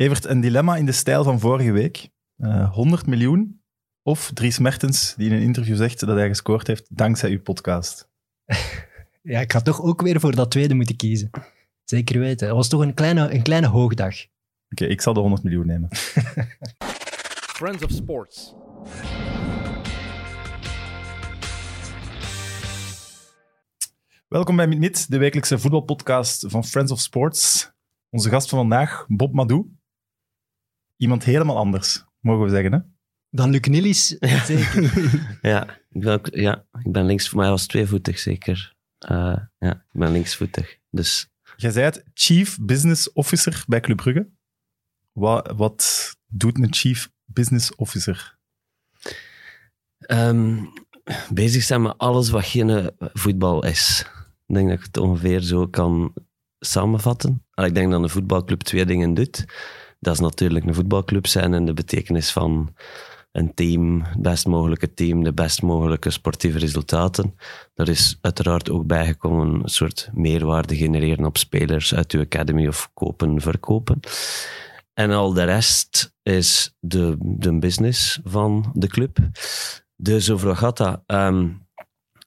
Evert, een dilemma in de stijl van vorige week. Uh, 100 miljoen of Dries Mertens, die in een interview zegt dat hij gescoord heeft dankzij uw podcast. ja, ik ga toch ook weer voor dat tweede moeten kiezen. Zeker weten. Het was toch een kleine, een kleine hoogdag. Oké, ik zal de 100 miljoen nemen. Friends of Sports. Welkom bij Minit, de wekelijkse voetbalpodcast van Friends of Sports. Onze gast van vandaag, Bob Madou. Iemand helemaal anders, mogen we zeggen, hè? Dan Luc Nillis, zeker. ja, ik ben, ja, ik ben links, voor mij was tweevoetig zeker. Uh, ja, ik ben linksvoetig. Dus. Jij zei het, Chief Business Officer bij Club Brugge. Wat, wat doet een Chief Business Officer? Um, bezig zijn met alles wat geen voetbal is. Ik denk dat ik het ongeveer zo kan samenvatten. Ik denk dat een voetbalclub twee dingen doet. Dat is natuurlijk een voetbalclub zijn en de betekenis van een team, het best mogelijke team, de best mogelijke sportieve resultaten. Er is uiteraard ook bijgekomen een soort meerwaarde genereren op spelers uit uw academy of kopen, verkopen. En al de rest is de, de business van de club. Dus dat? Ehm,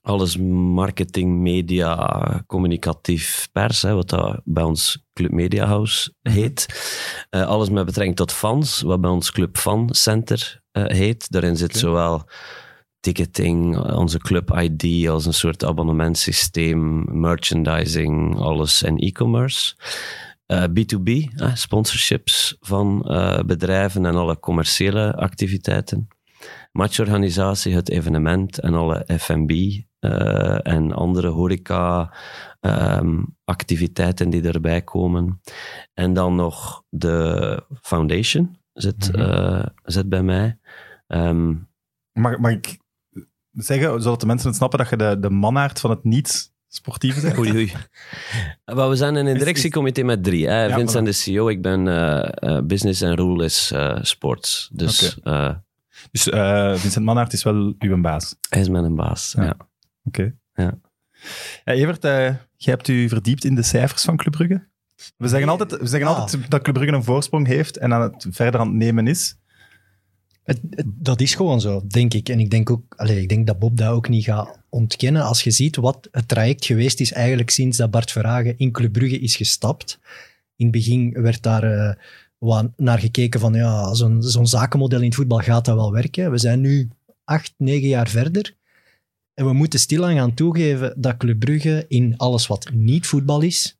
alles marketing, media, communicatief pers, hè, wat dat bij ons Club Media House heet. Uh, alles met betrekking tot fans, wat bij ons Club Fan Center uh, heet. Daarin zit zowel ticketing, onze Club ID als een soort abonnementsysteem, merchandising, alles en e-commerce. Uh, B2B, sponsorships van bedrijven en alle commerciële activiteiten matchorganisatie, het evenement en alle F&B uh, en andere horeca-activiteiten ehm, die erbij komen. En dan nog de foundation zit, mm -hmm. zit bij mij. Um, mag, mag ik zeggen, zodat de mensen het snappen, dat je de, de manaard van het niet sportieve zijn. Oei, oei. Maar we zijn in een directiecomité met drie. Hè? Ja, Vincent de CEO, ik ben uh, uh, business en rule is uh, sports. Dus okay. Dus Vincent Mannaert is wel uw baas? Hij is mijn baas, ja. ja. Oké. Ja. ja. Evert, uh, jij hebt u verdiept in de cijfers van Club Brugge. We zeggen, altijd, we zeggen ah. altijd dat Club Brugge een voorsprong heeft en aan het verder aan het nemen is. Het, dat is gewoon zo, denk ik. En ik denk, ook, allez, ik denk dat Bob dat ook niet gaat ontkennen. Als je ziet wat het traject geweest is eigenlijk sinds dat Bart Verhagen in Club Brugge is gestapt. In het begin werd daar... Uh, wat naar gekeken van ja, zo'n zo'n zakenmodel in het voetbal gaat dat wel werken. We zijn nu acht, negen jaar verder. En we moeten stilaan gaan toegeven dat Club Brugge in alles wat niet voetbal is,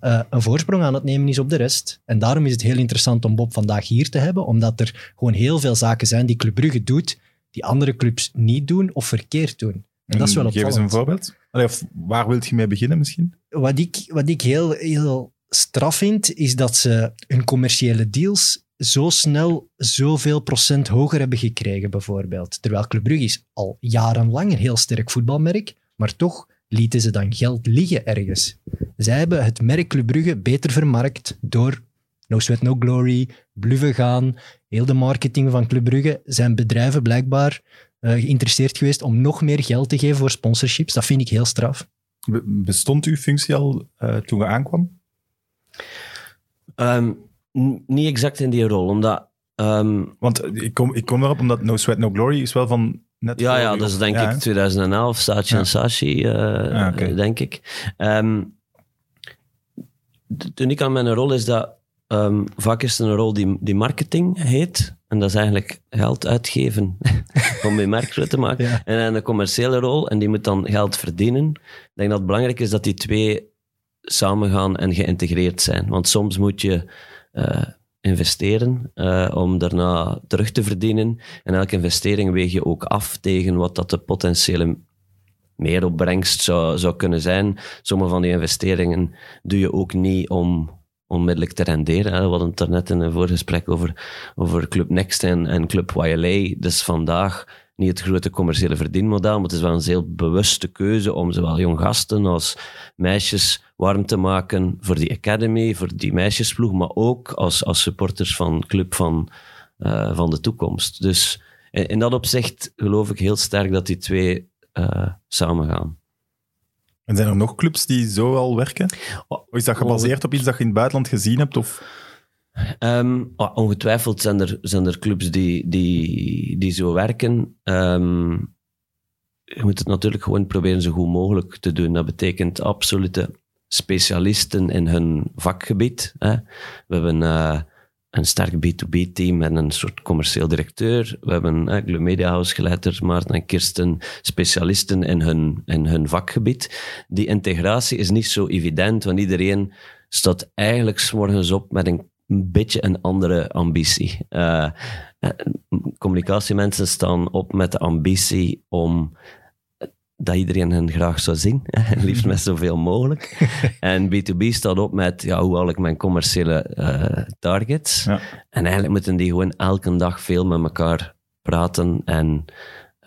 uh, een voorsprong aan het nemen is op de rest. En daarom is het heel interessant om Bob vandaag hier te hebben, omdat er gewoon heel veel zaken zijn die Club Brugge doet, die andere clubs niet doen of verkeerd doen. En dat is wel opvallend. Geef eens een voorbeeld. Allee, of waar wilt je mee beginnen misschien? Wat ik, wat ik heel, heel straf vind, is dat ze hun commerciële deals zo snel zoveel procent hoger hebben gekregen, bijvoorbeeld. Terwijl Club Brugge is al jarenlang een heel sterk voetbalmerk, maar toch lieten ze dan geld liggen ergens. Zij hebben het merk Club Brugge beter vermarkt door No Sweat No Glory, bluffen gaan, heel de marketing van Club Brugge. Zijn bedrijven blijkbaar uh, geïnteresseerd geweest om nog meer geld te geven voor sponsorships. Dat vind ik heel straf. Bestond uw functie al uh, toen je aankwam? Um, niet exact in die rol, omdat... Um, Want ik kom, ik kom erop omdat No Sweat No Glory is wel van net Ja, ja, dat is denk ik 2011, Saatchi en Sashi, uh, okay. denk ik. Um, de uniek aan mijn rol is dat um, vaak is het een rol die, die marketing heet. En dat is eigenlijk geld uitgeven om je merk te maken. Ja. En een commerciële rol, en die moet dan geld verdienen. Ik denk dat het belangrijk is dat die twee samengaan en geïntegreerd zijn. Want soms moet je investeren uh, om daarna terug te verdienen. En elke investering weeg je ook af tegen wat dat de potentiële meeropbrengst zou, zou kunnen zijn. Sommige van die investeringen doe je ook niet om onmiddellijk te renderen. We hadden het er net in een voorgesprek over, over Club Next en, en Club YLA. Dus vandaag niet het grote commerciële verdienmodel, maar het is wel een heel bewuste keuze om zowel jong gasten als meisjes warm te maken voor die academy, voor die meisjesploeg, maar ook als, als supporters van club van, uh, van de toekomst. Dus in, in, dat opzicht geloof ik heel sterk dat die twee uh, samengaan. En zijn er nog clubs die zo al werken? Of is dat gebaseerd op iets dat je in het buitenland gezien hebt? Of? Ehm, ah, ongetwijfeld zijn er, zijn er clubs die, die, die zo werken. Ehm, je moet het natuurlijk gewoon proberen zo goed mogelijk te doen. Dat betekent absolute specialisten in hun vakgebied. Hè. We hebben eh, een sterk B2B-team en een soort commercieel directeur. We hebben uh, Glue Media House geleid Maarten en Kirsten, specialisten in hun, in hun vakgebied. Die integratie is niet zo evident, want iedereen staat eigenlijk morgens op met een een beetje een andere ambitie. Uh, communicatiemensen staan op met de ambitie om dat iedereen hen graag zou zien. En liefst met zoveel mogelijk. En B2B staat op met, ja, hoe haal ik mijn commerciële uh, targets? Ja. En eigenlijk moeten die gewoon elke dag veel met elkaar praten en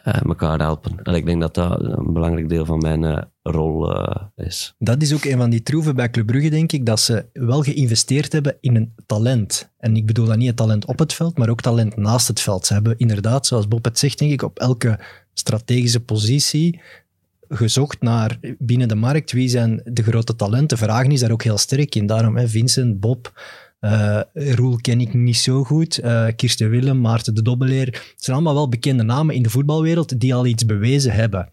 uh, elkaar helpen. En ik denk dat dat een belangrijk deel van mijn rol uh, is. Dat is ook een van die troeven bij Club Brugge, denk ik, dat ze wel geïnvesteerd hebben in een talent. En ik bedoel dan niet het talent op het veld, maar ook talent naast het veld. Ze hebben inderdaad, zoals Bob het zegt, denk ik, op elke strategische positie gezocht naar binnen de markt wie zijn de grote talenten. Vragen is daar ook heel sterk in. Daarom hè, Vincent, Bob, uh, Roel ken ik niet zo goed. Uh, Kirsten Willem, Maarten de Dobbeleer. Het zijn allemaal wel bekende namen in de voetbalwereld die al iets bewezen hebben.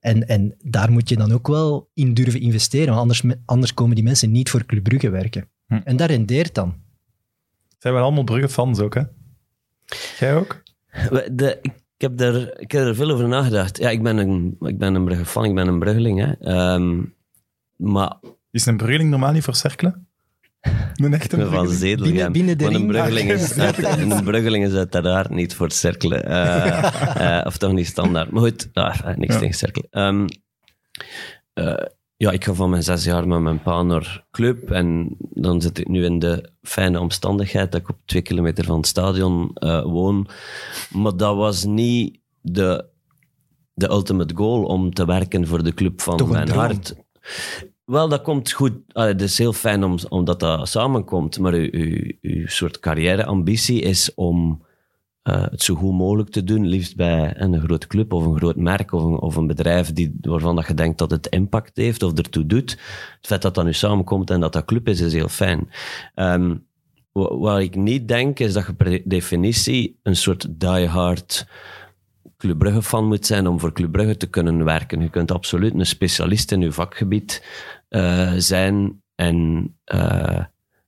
En, en daar moet je dan ook wel in durven investeren, want anders, anders komen die mensen niet voor Club Brugge werken. Hm. En dat rendeert dan. Zijn we allemaal Brugge-fans ook, hè? Jij ook? De, ik, heb er, ik heb er veel over nagedacht. Ja, ik ben een, ik ben een Brugge-fan, ik ben een Bruggeling. Hè. Um, maar... Is een Bruggeling normaal niet voor cerkelen? Een echte van binnen, binnen de een bruggeling, is, een bruggeling is uiteraard niet voor cirkelen. Uh, uh, of toch niet standaard. Maar goed, ah, niks ja. tegen cirkelen. Um, uh, ja, ik ga van mijn zes jaar met mijn pa naar club. En dan zit ik nu in de fijne omstandigheid dat ik op twee kilometer van het stadion woon. Maar dat was niet de, de ultimate goal om te werken voor de club van mijn hart. Wel, dat komt goed. het is heel fijn om, omdat dat samenkomt. Maar uw, uw, soort carrièreambitie is om uh, het zo goed mogelijk te doen. Liefst bij een grote club of een groot merk of een, of een bedrijf die, waarvan dat je denkt dat het impact heeft of ertoe doet. Het feit dat dat nu samenkomt en dat dat club is, is heel fijn. Um, wat ik niet denk, is dat je per definitie een soort diehard Club Brugge fan moet zijn om voor Club Brugge te kunnen werken. Je kunt absoluut een specialist in je vakgebied uh, zijn. En uh,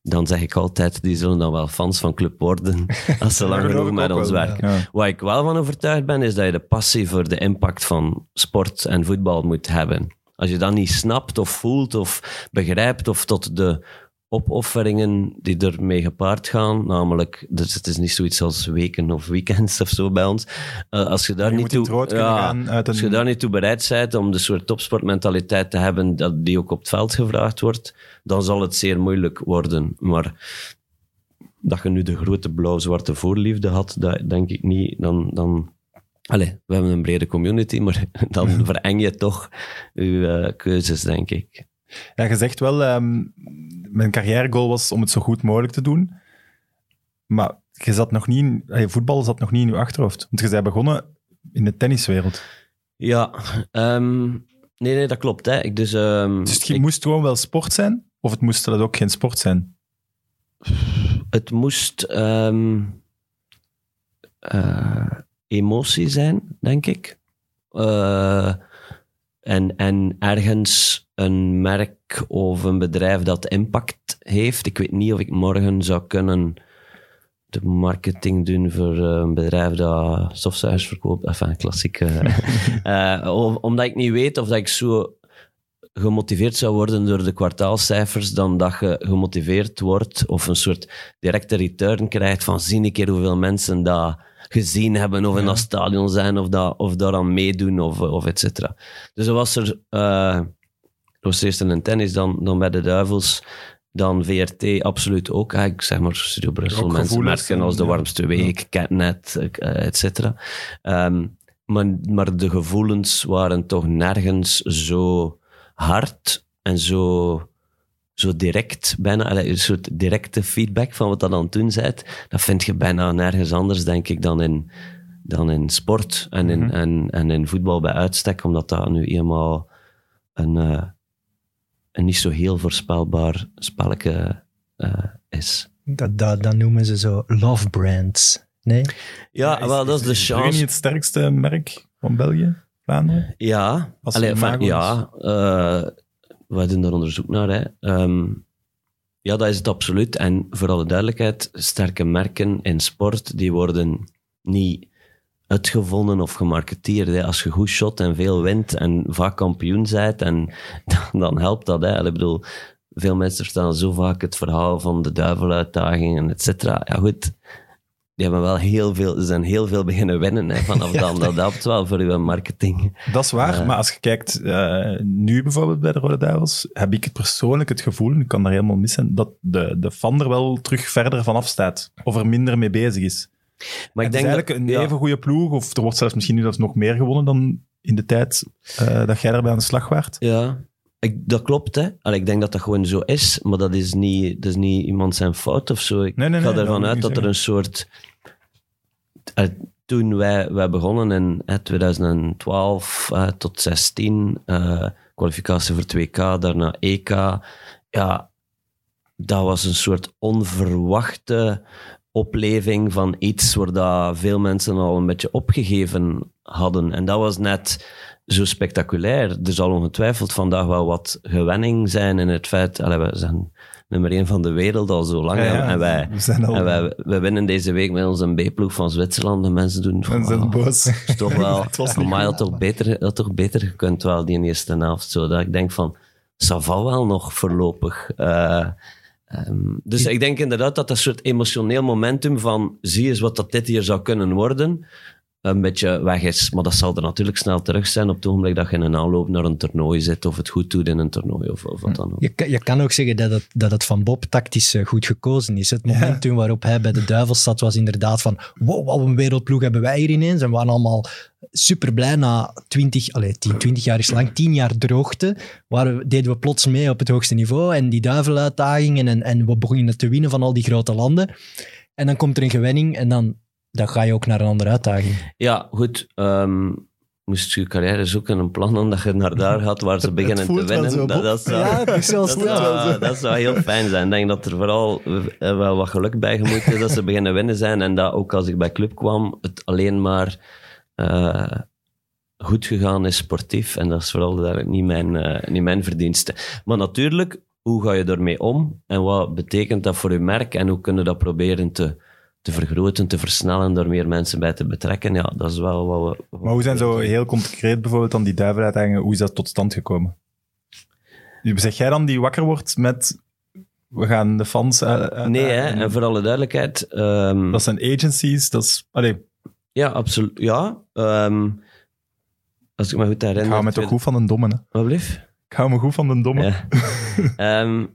dan zeg ik altijd, die zullen dan wel fans van club worden als ze lang genoeg met ons werken. Ja. Waar ik wel van overtuigd ben, is dat je de passie voor de impact van sport en voetbal moet hebben. Als je dat niet snapt of voelt of begrijpt of tot de opofferingen die ermee gepaard gaan. Namelijk, dus het is niet zoiets als weken of weekends of zo bij ons. Uh, als je daar, je niet, toe, ja, een... als je daar niet toe bereid bent om de soort topsportmentaliteit te hebben dat die ook op het veld gevraagd wordt, dan zal het zeer moeilijk worden. Maar dat je nu de grote blauw-zwarte voorliefde had, dat denk ik niet. Dan, dan, allez, we hebben een brede community, maar dan vereng je toch je uh, keuzes, denk ik. Ja, je zegt wel, um, mijn carrièregoal was om het zo goed mogelijk te doen. Maar je zat nog niet in, voetbal zat nog niet in je achterhoofd. Want je bent begonnen in de tenniswereld. Ja, um, nee, nee, dat klopt. Hè. Ik dus, um, dus het moest gewoon wel sport zijn? Of het moest dat ook geen sport zijn? Het moest uh, emotie zijn, denk ik. Uh, en, en ergens een merk of een bedrijf dat impact heeft. Ik weet niet of ik morgen zou kunnen de marketing doen voor eh, een bedrijf dat softwares verkoopt. Enfin, klassiek. uh, omdat ik niet weet of dat ik zo gemotiveerd zou worden door de kwartaalcijfers dan dat je gemotiveerd wordt of een soort directe return krijgt van zie een keer hoeveel mensen dat gezien hebben of in dat stadion zijn of, dat, of daaraan meedoen of, of et cetera. Dus er was er, uh, was eerst een tennis, dan, dan bij de Duivels, dan VRT absoluut ook. Ik zeg maar Studio Brussel, mensen merken als de warmste week, ja. Catnet, uh, et cetera. Um, maar, maar de gevoelens waren toch nergens zo hard en zo zo direct, bijna een soort directe feedback van wat dat aan het doen bent, dat vind je bijna nergens anders, denk ik, dan in, dan in sport en in, mm -hmm. en, en in voetbal bij uitstek, omdat dat nu eenmaal een, uh, een niet zo heel voorspelbaar spelletje uh, is. Dat, dat, dat noemen ze zo love brands. Nee? Ja, wel, dat is de Brugge niet chance. het sterkste merk van België, Vlaanderen? Ja, Als Allee, imago ja eh, wij doen daar onderzoek naar. Hè. Ehm, ja, dat is het absoluut. En voor alle duidelijkheid, sterke merken in sport, die worden niet uitgevonden of gemarketeerd. Hè. Als je goed shot en veel wint en vaak kampioen bent, en, dan, dan helpt dat. Hè. Ik bedoel, veel mensen verstaan zo vaak het verhaal van de duiveluitdagingen, et cetera. Ja, goed. Die hebben wel heel veel, ze zijn heel veel beginnen winnen hè, vanaf dan. Dat helpt wel voor uw marketing. Dat is waar, Eh. maar als je kijkt, eh, nu bijvoorbeeld bij de Rode Duivels, heb ik het persoonlijk het gevoel, ik kan daar helemaal missen, dat de, de fan er wel terug verder vanaf staat. Of er minder mee bezig is. Maar het ik is denk eigenlijk dat, een ja. even goede ploeg, of er wordt zelfs misschien nu zelfs nog meer gewonnen dan in de tijd eh, dat jij daarbij aan de slag waart. Ja, ik, dat klopt. Hè. Allee, ik denk dat dat gewoon zo is, maar dat is niet, dat is niet iemand zijn fout of zo. Ik Nee, nee, ga nee, dat ervan uit dat er een soort... eh, toen wij, wij begonnen in 2012 eh, tot 16, eh, kwalificatie voor 2K, daarna EK, ja, dat was een soort onverwachte opleving van iets waar dat veel mensen al een beetje opgegeven hadden. En dat was net zo spectaculair. Er zal ongetwijfeld vandaag wel wat gewenning zijn in het feit... Allee, we zijn nummer één van de wereld al zo lang. Ja, ja, en wij, we al- en wij, wij winnen deze week met onze B-ploeg van Zwitserland. De mensen doen... En zijn oh, boos. is toch wel... Het was Maar had toch beter, had toch beter gekund wel, die eerste helft. Zo, dat ik denk van, ça va wel nog voorlopig. Eh, ehm, dus ik denk inderdaad dat dat soort emotioneel momentum van zie eens wat dat dit hier zou kunnen worden, een beetje weg is. Maar dat zal er natuurlijk snel terug zijn op het ogenblik dat je in een aanloop naar een toernooi zit of het goed doet in een toernooi of, of wat dan ook. Je, kan- je kan ook zeggen dat het, dat het van Bob tactisch eh, goed gekozen is. Het momentum waarop hij bij de Duivels zat was inderdaad van wow, wat een wereldploeg hebben wij hier ineens. En we waren allemaal super blij na 20, allez, 10, 20 jaar is lang, 10 jaar droogte. We- deden we plots mee op het hoogste niveau en die duiveluitdagingen en, en we begonnen te winnen van al die grote landen. En dan komt er een gewenning en dan, dan ga je ook naar een andere uitdaging. Ja, goed. ehm, moest je carrière zoeken, een plan om dat je naar daar gaat waar ze beginnen te winnen. zo, dat, zou, Ja, het is wel dat, zou, dat zou heel fijn zijn. Ik denk dat er vooral eh, wel wat geluk bij gemoeid is dat ze beginnen winnen zijn. En dat ook als ik bij club kwam, het alleen maar eh, goed gegaan is sportief. En dat is vooral daar niet mijn, eh, niet mijn verdienste. Maar natuurlijk, hoe ga je ermee om? En wat betekent dat voor je merk? En hoe kunnen we dat proberen te, te vergroten, te versnellen, door meer mensen bij te betrekken? Ja, dat is wel wat we... Maar hoe zijn zo heel concreet bijvoorbeeld dan die duiveluitdagingen, hoe is dat tot stand gekomen? Zeg jij dan die wakker wordt met we gaan de fans? Nee, hè, en voor alle duidelijkheid... ehm, Dat zijn agencies, dat is... Allee, Ja, absoluut. Ja. ehm, als ik me goed ik herinner... hou me toch goed van een domme, hè? Wat blieft? Ik hou me goed van een domme. Ja. Ehm,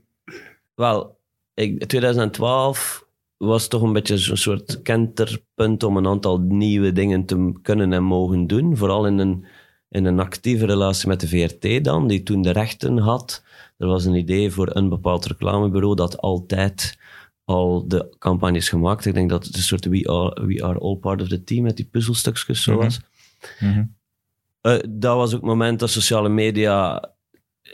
wel, ik, 2012 was toch een beetje zo'n soort kenterpunt om een aantal nieuwe dingen te kunnen en mogen doen. Vooral in een, in een actieve relatie met de VRT dan, die toen de rechten had. Er was een idee voor een bepaald reclamebureau dat altijd al de campagnes gemaakt. Ik denk dat het een soort We Are, we are All Part of the Team met die puzzelstukjes zo Mhm. was. Mhm. Eh, dat was ook het moment dat sociale media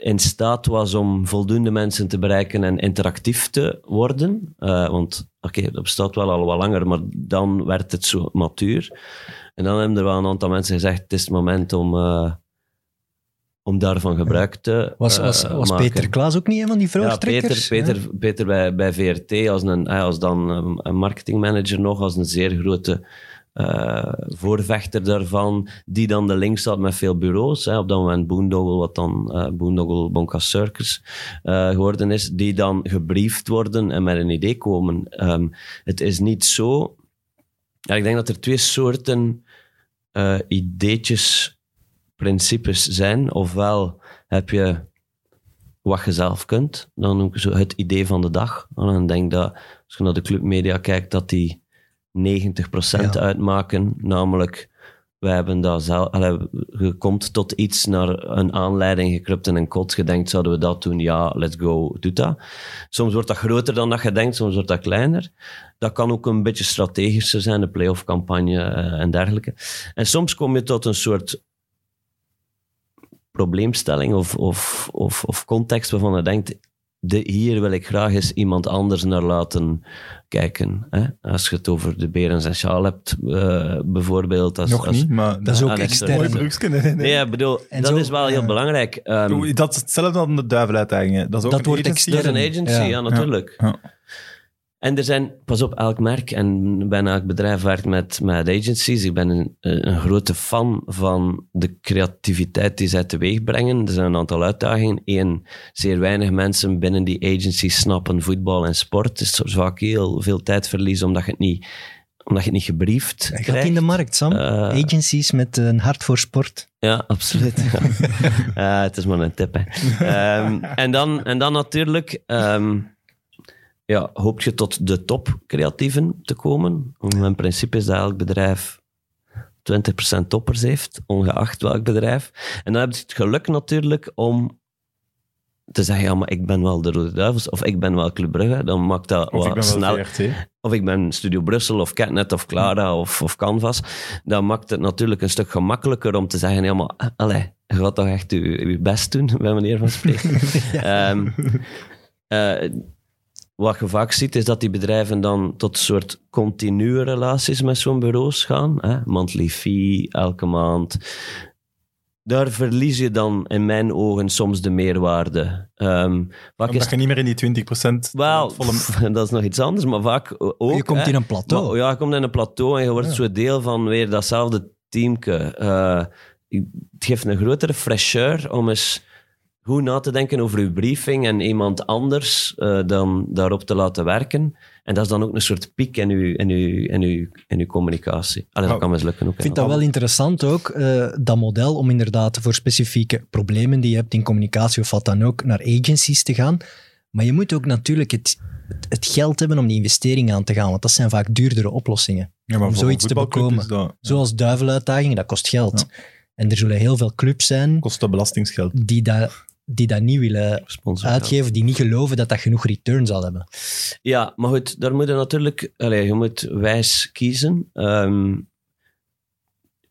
in staat was om voldoende mensen te bereiken en interactief te worden. Eh, want oké, dat bestaat wel al wat langer, maar dan werd het zo matuur. En dan hebben er wel een aantal mensen gezegd, het is het moment om, eh, om daarvan gebruik te Was, eh, was, was maken. Peter Klaas ook niet een van die Ja, vroegtrekkers? Peter, Peter, Peter bij, bij VRT als, een, eh, als dan een- een marketingmanager nog, als een zeer grote eh, voorvechter daarvan, die dan de link staat met veel bureaus. Hè, op dat moment Boondoggle, wat dan eh Boondoggle Circus eh, geworden is, die dan gebriefd worden en met een idee komen. Ehm, het is niet zo... Ja, ik denk dat er twee soorten ideetjes, principes zijn. Ofwel heb je wat je zelf kunt. Dan ik zo het idee van de dag. En dan denk dat, als je naar de clubmedia kijkt, dat die 90% Ja. uitmaken. Namelijk, we hebben dat zelf... Allee, je komt tot iets naar een aanleiding, je kruipt in een kot, je denkt, zouden we dat doen? Ja, let's go, doe dat. Soms wordt dat groter dan dat je denkt, soms wordt dat kleiner. Dat kan ook een beetje strategischer zijn, de playoff campagne eh, en dergelijke. En soms kom je tot een soort probleemstelling of, of, of, of context waarvan je denkt, de, hier wil ik graag eens iemand anders naar laten kijken. Hè? Als je het over de Berens en Sjaal hebt, eh, bijvoorbeeld. Als, Nog als- niet, maar... Dat is ook extern. Nee, nee. Ja, bedoel, En dat zo- is wel heel ja. belangrijk. Ehm, Dat is hetzelfde dan de duiveluitdagingen. Dat is ook Dat een wordt agency. dat is een extern. agency, ja, Ja. natuurlijk. Ja. En er zijn, pas op, elk merk en bijna elk bedrijf werkt met, met agencies. Ik ben een, een grote fan van de creativiteit die zij teweeg brengen. Er zijn een aantal uitdagingen. Eén, zeer weinig mensen binnen die agencies snappen voetbal en sport. Het is soms vaak heel veel tijd verliezen omdat je het niet, omdat je het niet gebriefd gaat krijgt. in de markt, Sam. Eh, Agencies met een hart voor sport. Ja, absoluut. Ja. Eh, het is maar een tip. Hè. Ehm, en, dan, en dan natuurlijk ehm, ja, hoop je tot de top creatieven te komen. Mijn principe is dat elk bedrijf 20% toppers heeft, ongeacht welk bedrijf. En dan heb je het geluk natuurlijk om te zeggen, ja, maar ik ben wel de Rode Duivels of ik ben wel Club Brugge. Dan maakt dat Of wat ben wel snel, VRT. of ik ben Studio Brussel of Catnet of Clara of, of Canvas, dan maakt het natuurlijk een stuk gemakkelijker om te zeggen, ja, maar allee, je gaat toch echt je, je best doen, bij manier van spreken. Ehm, eh, wat je vaak ziet, is dat die bedrijven dan tot een soort continue relaties met zo'n bureaus gaan. Hè? Monthly fee, elke maand. Daar verlies je dan in mijn ogen soms de meerwaarde. Ehm vaak is je niet meer in die 20% wel, volle... dat is nog iets anders, maar vaak ook. je komt hè. in een plateau. Maar, ja, je komt in een plateau en je wordt Ja. zo deel van weer datzelfde teamke. Eh, ik- het geeft een grotere fraîcheur om eens goed na te denken over uw briefing en iemand anders eh, dan daarop te laten werken. En dat is dan ook een soort piek in uw, in uw, in uw, in uw communicatie. Allee, dat Oh. kan mislukken ook. Ik vind dat wel interessant ook, eh, dat model, om inderdaad voor specifieke problemen die je hebt in communicatie of wat dan ook, naar agencies te gaan. Maar je moet ook natuurlijk het, het- geld hebben om die investering aan te gaan, want dat zijn vaak duurdere oplossingen. Ja, maar om zoiets te bekomen. Zoals duiveluitdagingen, dat kost geld. En er zullen heel veel clubs zijn kost dat belastingsgeld. die dat, die dat niet willen Sponsor. uitgeven, die niet geloven dat dat genoeg return zal hebben. Ja, maar goed, daar moet je natuurlijk... Allee, je moet wijs kiezen. Ehm,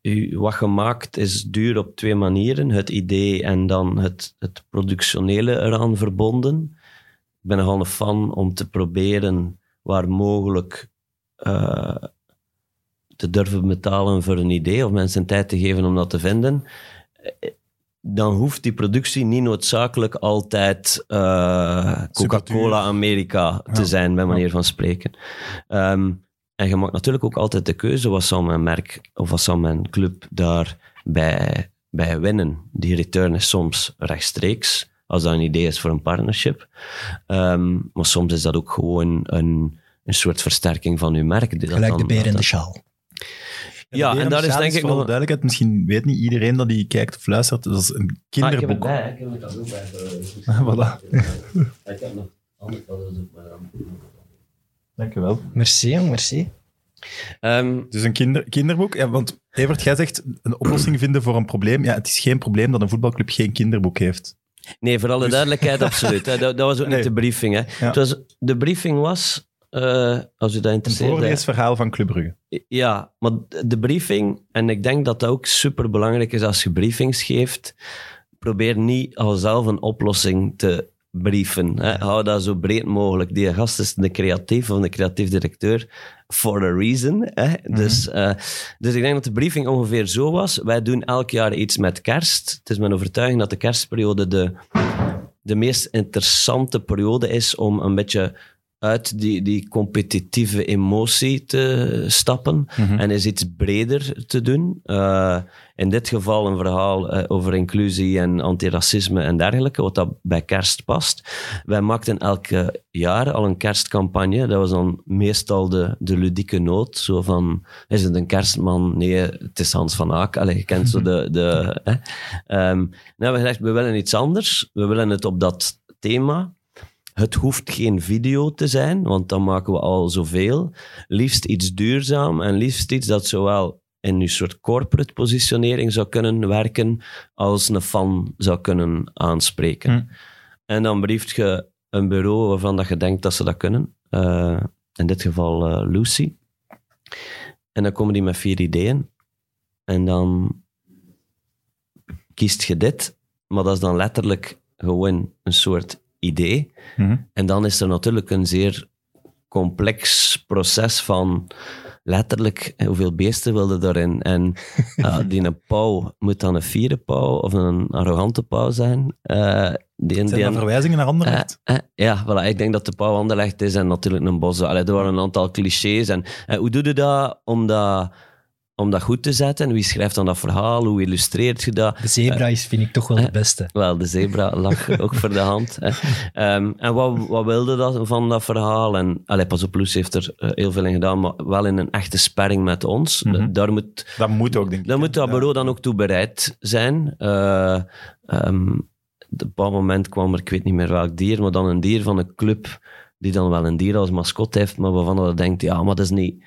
u- wat je maakt is duur op twee manieren. Het idee en dan het, het productionele eraan verbonden. Ik ben nogal een fan om te proberen waar mogelijk eh, te durven betalen voor een idee of mensen tijd te geven om dat te vinden. Dan hoeft die productie niet noodzakelijk altijd eh, Coca-Cola Amerika te Ja. zijn, bij manier van spreken. Ehm, en je maakt natuurlijk ook altijd de keuze, wat zal mijn merk of wat zal mijn club daarbij bij winnen. Die return is soms rechtstreeks, als dat een idee is voor een partnership. Ehm, maar soms is dat ook gewoon een, een soort versterking van uw merk. die dat Gelijk de beer in de schaal. Ja, en daar is denk ik voor alle nog... duidelijkheid, misschien weet niet iedereen dat die kijkt of luistert, dat is een Ah, ik heb het kinderboek. bij, ik heb het ook bij. eh, Ah, voilà. Ik heb nog andere foto's op mijn. Dankjewel. Merci, jong, merci. Ehm, Dus een kinder, kinderboek. Ja, want Evert, jij zegt een oplossing vinden voor een probleem. Ja, het is geen probleem dat een voetbalclub geen kinderboek heeft. Nee, voor alle Dus- duidelijkheid, absoluut. hè. Dat, dat was ook Nee. niet de briefing. Hè. Ja. Het was, de briefing was, eh, als u dat interesseert... voorleesverhaal van Club Brugge. Ja, maar de briefing, en ik denk dat dat ook super belangrijk is als je briefings geeft, probeer niet al zelf een oplossing te brieven. Hè. Hou dat zo breed mogelijk. Die gast is de creatief of de creatief directeur for a reason. Hè. dus, eh, dus ik denk dat de briefing ongeveer zo was. Wij doen elk jaar iets met kerst. Het is mijn overtuiging dat de kerstperiode de, de meest interessante periode is om een beetje uit die, die competitieve emotie te stappen en eens iets breder te doen. Eh, in dit geval een verhaal eh, over inclusie en antiracisme en dergelijke, wat dat bij kerst past. Wij maakten elke jaar al een kerstcampagne. Dat was dan meestal de, de ludieke noot. Zo van, is het een kerstman? Nee, het is Hans van Aak. Allee, je kent zo de... de hè. Ehm, nou hebben we gezegd, we willen iets anders. We willen het op dat thema. Het hoeft geen video te zijn, want dan maken we al zoveel. Liefst iets duurzaam en liefst iets dat zowel in een soort corporate positionering zou kunnen werken, als een fan zou kunnen aanspreken. Hm. En dan brieft je een bureau waarvan dat je denkt dat ze dat kunnen. Eh, in dit geval eh, Lucy. En dan komen die met vier ideeën. En dan kiest je dit, maar dat is dan letterlijk gewoon een soort idee. Mhm. En dan is er natuurlijk een zeer complex proces van letterlijk hoeveel beesten wilde daarin. En eh, die een pauw moet dan een fiere pauw of een arrogante pauw zijn. Eh, die, Zijn die er verwijzingen naar Anderlecht? eh, eh, ja, voilà, ik denk dat de pauw Anderlecht is en natuurlijk een bos. Allee, er waren een aantal clichés. En, hoe doe je dat om, dat om dat goed te zetten? Wie schrijft dan dat verhaal? Hoe illustreert je dat? De zebra is, vind ik toch wel de beste. Wel, de zebra lag ook voor de hand. Hè. Ehm, en wat, wat wilde dat van dat verhaal? En, allee, pas op, Loes heeft er eh, heel veel in gedaan, maar wel in een echte sparring met ons. Mhm. Daar moet Dat moet ook, denk ik. moet dat Ja. bureau dan ook toe bereid zijn. Eh ehm, op een bepaald moment kwam er, ik weet niet meer welk dier, maar dan een dier van een club die dan wel een dier als mascot heeft, maar waarvan je denkt, ja, maar dat is niet...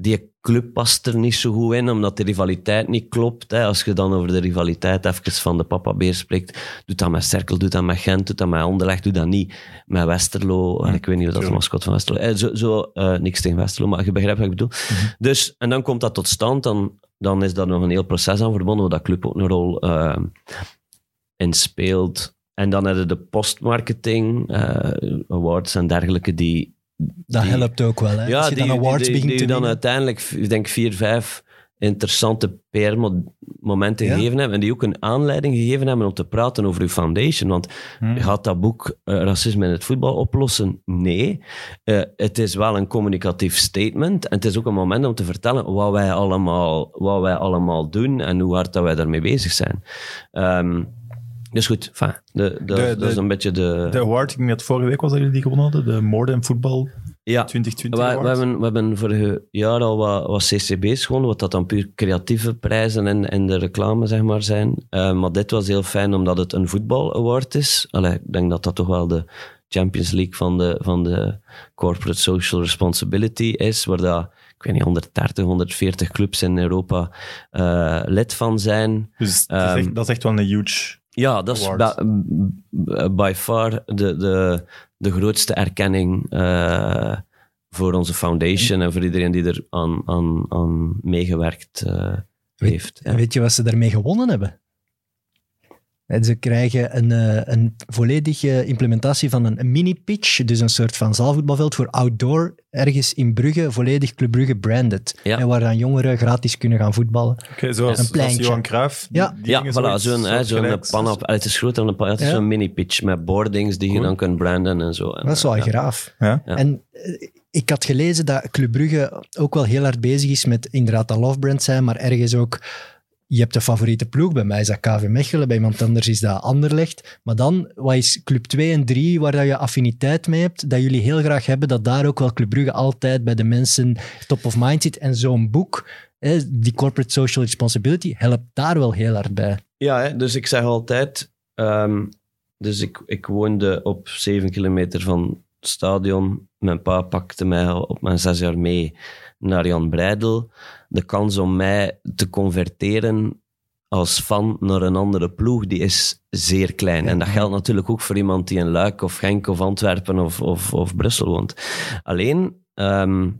Die club past er niet zo goed in, omdat de rivaliteit niet klopt. Hè. Als je dan over de rivaliteit even van de papa beer spreekt, doet dat met Cerkel, doet dat met Gent, doet dat met Anderlecht, doet dat niet met Westerlo. Ik weet niet of dat is de mascot van Westerlo. Eh, zo, zo eh, niks tegen Westerlo, maar je begrijpt wat ik bedoel. Dus, en dan komt dat tot stand, dan, dan is daar nog een heel proces aan verbonden, waar dat club ook een rol eh, in speelt. En dan hebben de postmarketing, awards en dergelijke, die... Dat die- helpt ook wel. Hè? ja, Als je die, dan awards die, begint te dan winnen. uiteindelijk, ik denk vier, vijf interessante PR-momenten Ja. gegeven hebben. En die ook een aanleiding gegeven hebben om te praten over uw foundation. Want Hmm. gaat dat boek eh, Racisme in het voetbal oplossen? Nee. Eh, het is wel een communicatief statement. En het is ook een moment om te vertellen wat wij allemaal, wat wij allemaal doen en hoe hard dat wij daarmee bezig zijn. Ehm, dus goed, enfin, de, de, De- dat is een beetje de... De award, ik denk dat vorige week was dat jullie die gewonnen hadden, de More Than Football ja. 2020 We, we, Award. hebben, we hebben vorig jaar al wat, wat ccb's gewonnen, wat dat dan puur creatieve prijzen in, in de reclame zeg maar, zijn. Eh, maar dit was heel fijn omdat het een voetbal-award is. Allee, ik denk dat dat toch wel de Champions League van de, van de Corporate Social Responsibility is, waar dat, ik weet niet, 130, 140 clubs in Europa eh, lid van zijn. Dus dat is, Ehm, echt, dat is echt wel een huge... Ja, dat is by far de, de, de grootste erkenning eh, voor onze foundation en voor iedereen die er aan, aan, aan meegewerkt eh, heeft. Ja. En weet je wat ze daarmee gewonnen hebben? En ze krijgen een, eh, een volledige implementatie van een, een mini-pitch, dus een soort van zaalvoetbalveld voor outdoor, ergens in Brugge, volledig Club Brugge branded. Ja. En waar dan jongeren gratis kunnen gaan voetballen. Oké, zoals, Een pleintje. Johan Cruijff. Ja. die Ja, voilà, zo'n hè, zo'n soortgelijks. pan op. Het is groter dan een pan, het is Ja. zo'n mini-pitch met boardings die je dan kunt branden en zo. En, Dat is wel ja. graaf. Ja. Ja. En eh, ik had gelezen dat Club Brugge ook wel heel hard bezig is met inderdaad dat love brand zijn, maar ergens ook, je hebt een favoriete ploeg. Bij mij is dat KV Mechelen, bij iemand anders is dat Anderlecht. Maar dan, wat is Club 2 en 3, waar dat je affiniteit mee hebt, dat jullie heel graag hebben, dat daar ook wel Club Brugge altijd bij de mensen top of mind zit. En zo'n boek, hè, die Corporate Social Responsibility, helpt daar wel heel hard bij. Ja, hè, dus ik zeg altijd... ehm, dus ik, ik woonde op zeven kilometer van het stadion. Mijn pa pakte mij op mijn zes jaar mee naar Jan Breidel. De kans om mij te converteren als fan naar een andere ploeg, die is zeer klein. En dat geldt natuurlijk ook voor iemand die in Luik of Genk of Antwerpen of, of, of Brussel woont. Alleen... ehm,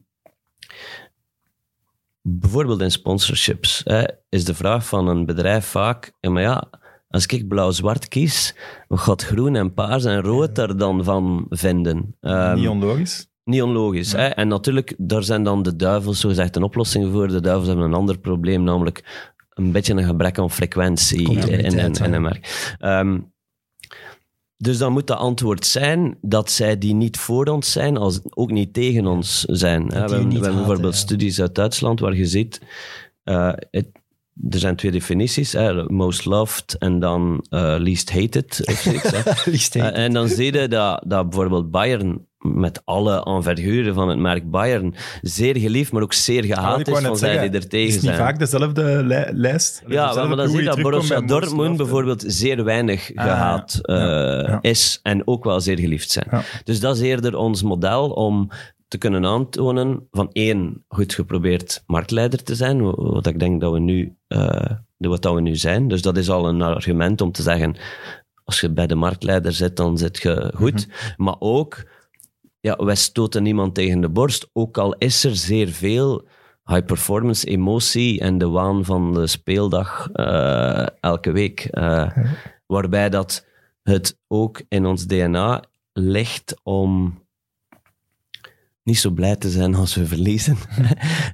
bijvoorbeeld in sponsorships, hè, is de vraag van een bedrijf vaak, ja, maar ja, als ik blauw-zwart kies, wat gaat groen en paars en rood er dan van vinden? Ehm, Niet onlogisch. Niet onlogisch. Hè? En natuurlijk, daar zijn dan de duivels zogezegd een oplossing voor. De duivels hebben een ander probleem, namelijk een beetje een gebrek aan frequentie in, in, in, merk. Ehm, dus dan moet de antwoord zijn dat zij die niet voor ons zijn, als ook niet tegen ons zijn. hè. We hebben, we bijvoorbeeld ja. studies uit Duitsland waar je ziet, eh, het- er zijn twee definities, hè, most loved en dan eh, least hated. Of zoiets, Eh, en dan zie je dat, dat bijvoorbeeld Bayern, met alle enverguren van het merk Bayern, zeer geliefd, maar ook zeer Ah, gehaat is van zij die er tegen is het niet zijn. vaak dezelfde li- lijst? Ja, dezelfde maar dan zie je dat Borussia Dortmund bijvoorbeeld zeer weinig Ah, gehaat ja. eh, Ja. is en ook wel zeer geliefd zijn. Dus dat is eerder ons model om te kunnen aantonen van één, goed geprobeerd marktleider te zijn, wa- wat ik denk dat we nu, eh, wat dat we nu zijn. Dus dat is al een argument om te zeggen, als je bij de marktleider zit, dan zit je goed. Maar ook, ja, wij stoten niemand tegen de borst, ook al is er zeer veel high performance emotie en de waan van de speeldag eh, elke week. eh, Waarbij dat het ook in ons DNA ligt om niet zo blij te zijn als we verliezen.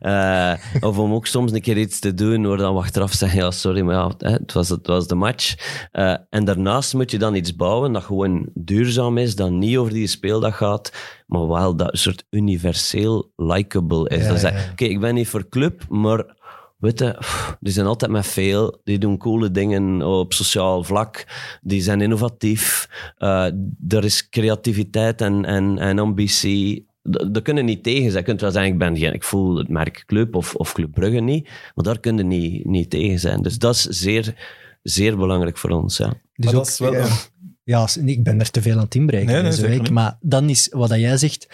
Eh, of om ook soms een keer iets te doen waar dan we achteraf zeggen, ja, sorry, maar ja, het, was, het was de match. Eh, en daarnaast moet je dan iets bouwen dat gewoon duurzaam is, dat niet over die speeldag gaat, maar wel dat een soort universeel likable is. Ja, Dat is, ja, ja. Oké, ik ben niet voor club, maar weet je, die zijn altijd met veel. Die doen coole dingen op sociaal vlak. Die zijn innovatief. Eh, er is creativiteit en, en, en ambitie. Daar kunnen niet tegen zijn. Je kunt wel zeggen, ik, ben geen, ik voel het merk club of, of Club Brugge niet. Maar daar kunnen niet, niet tegen zijn. Dus dat is zeer, zeer belangrijk voor ons. Ja. Dus Maar ook, dat is wel- ja, ja, ik ben er te veel aan het inbreken Nee, nee, deze week. niet. Maar dan is wat dat jij zegt,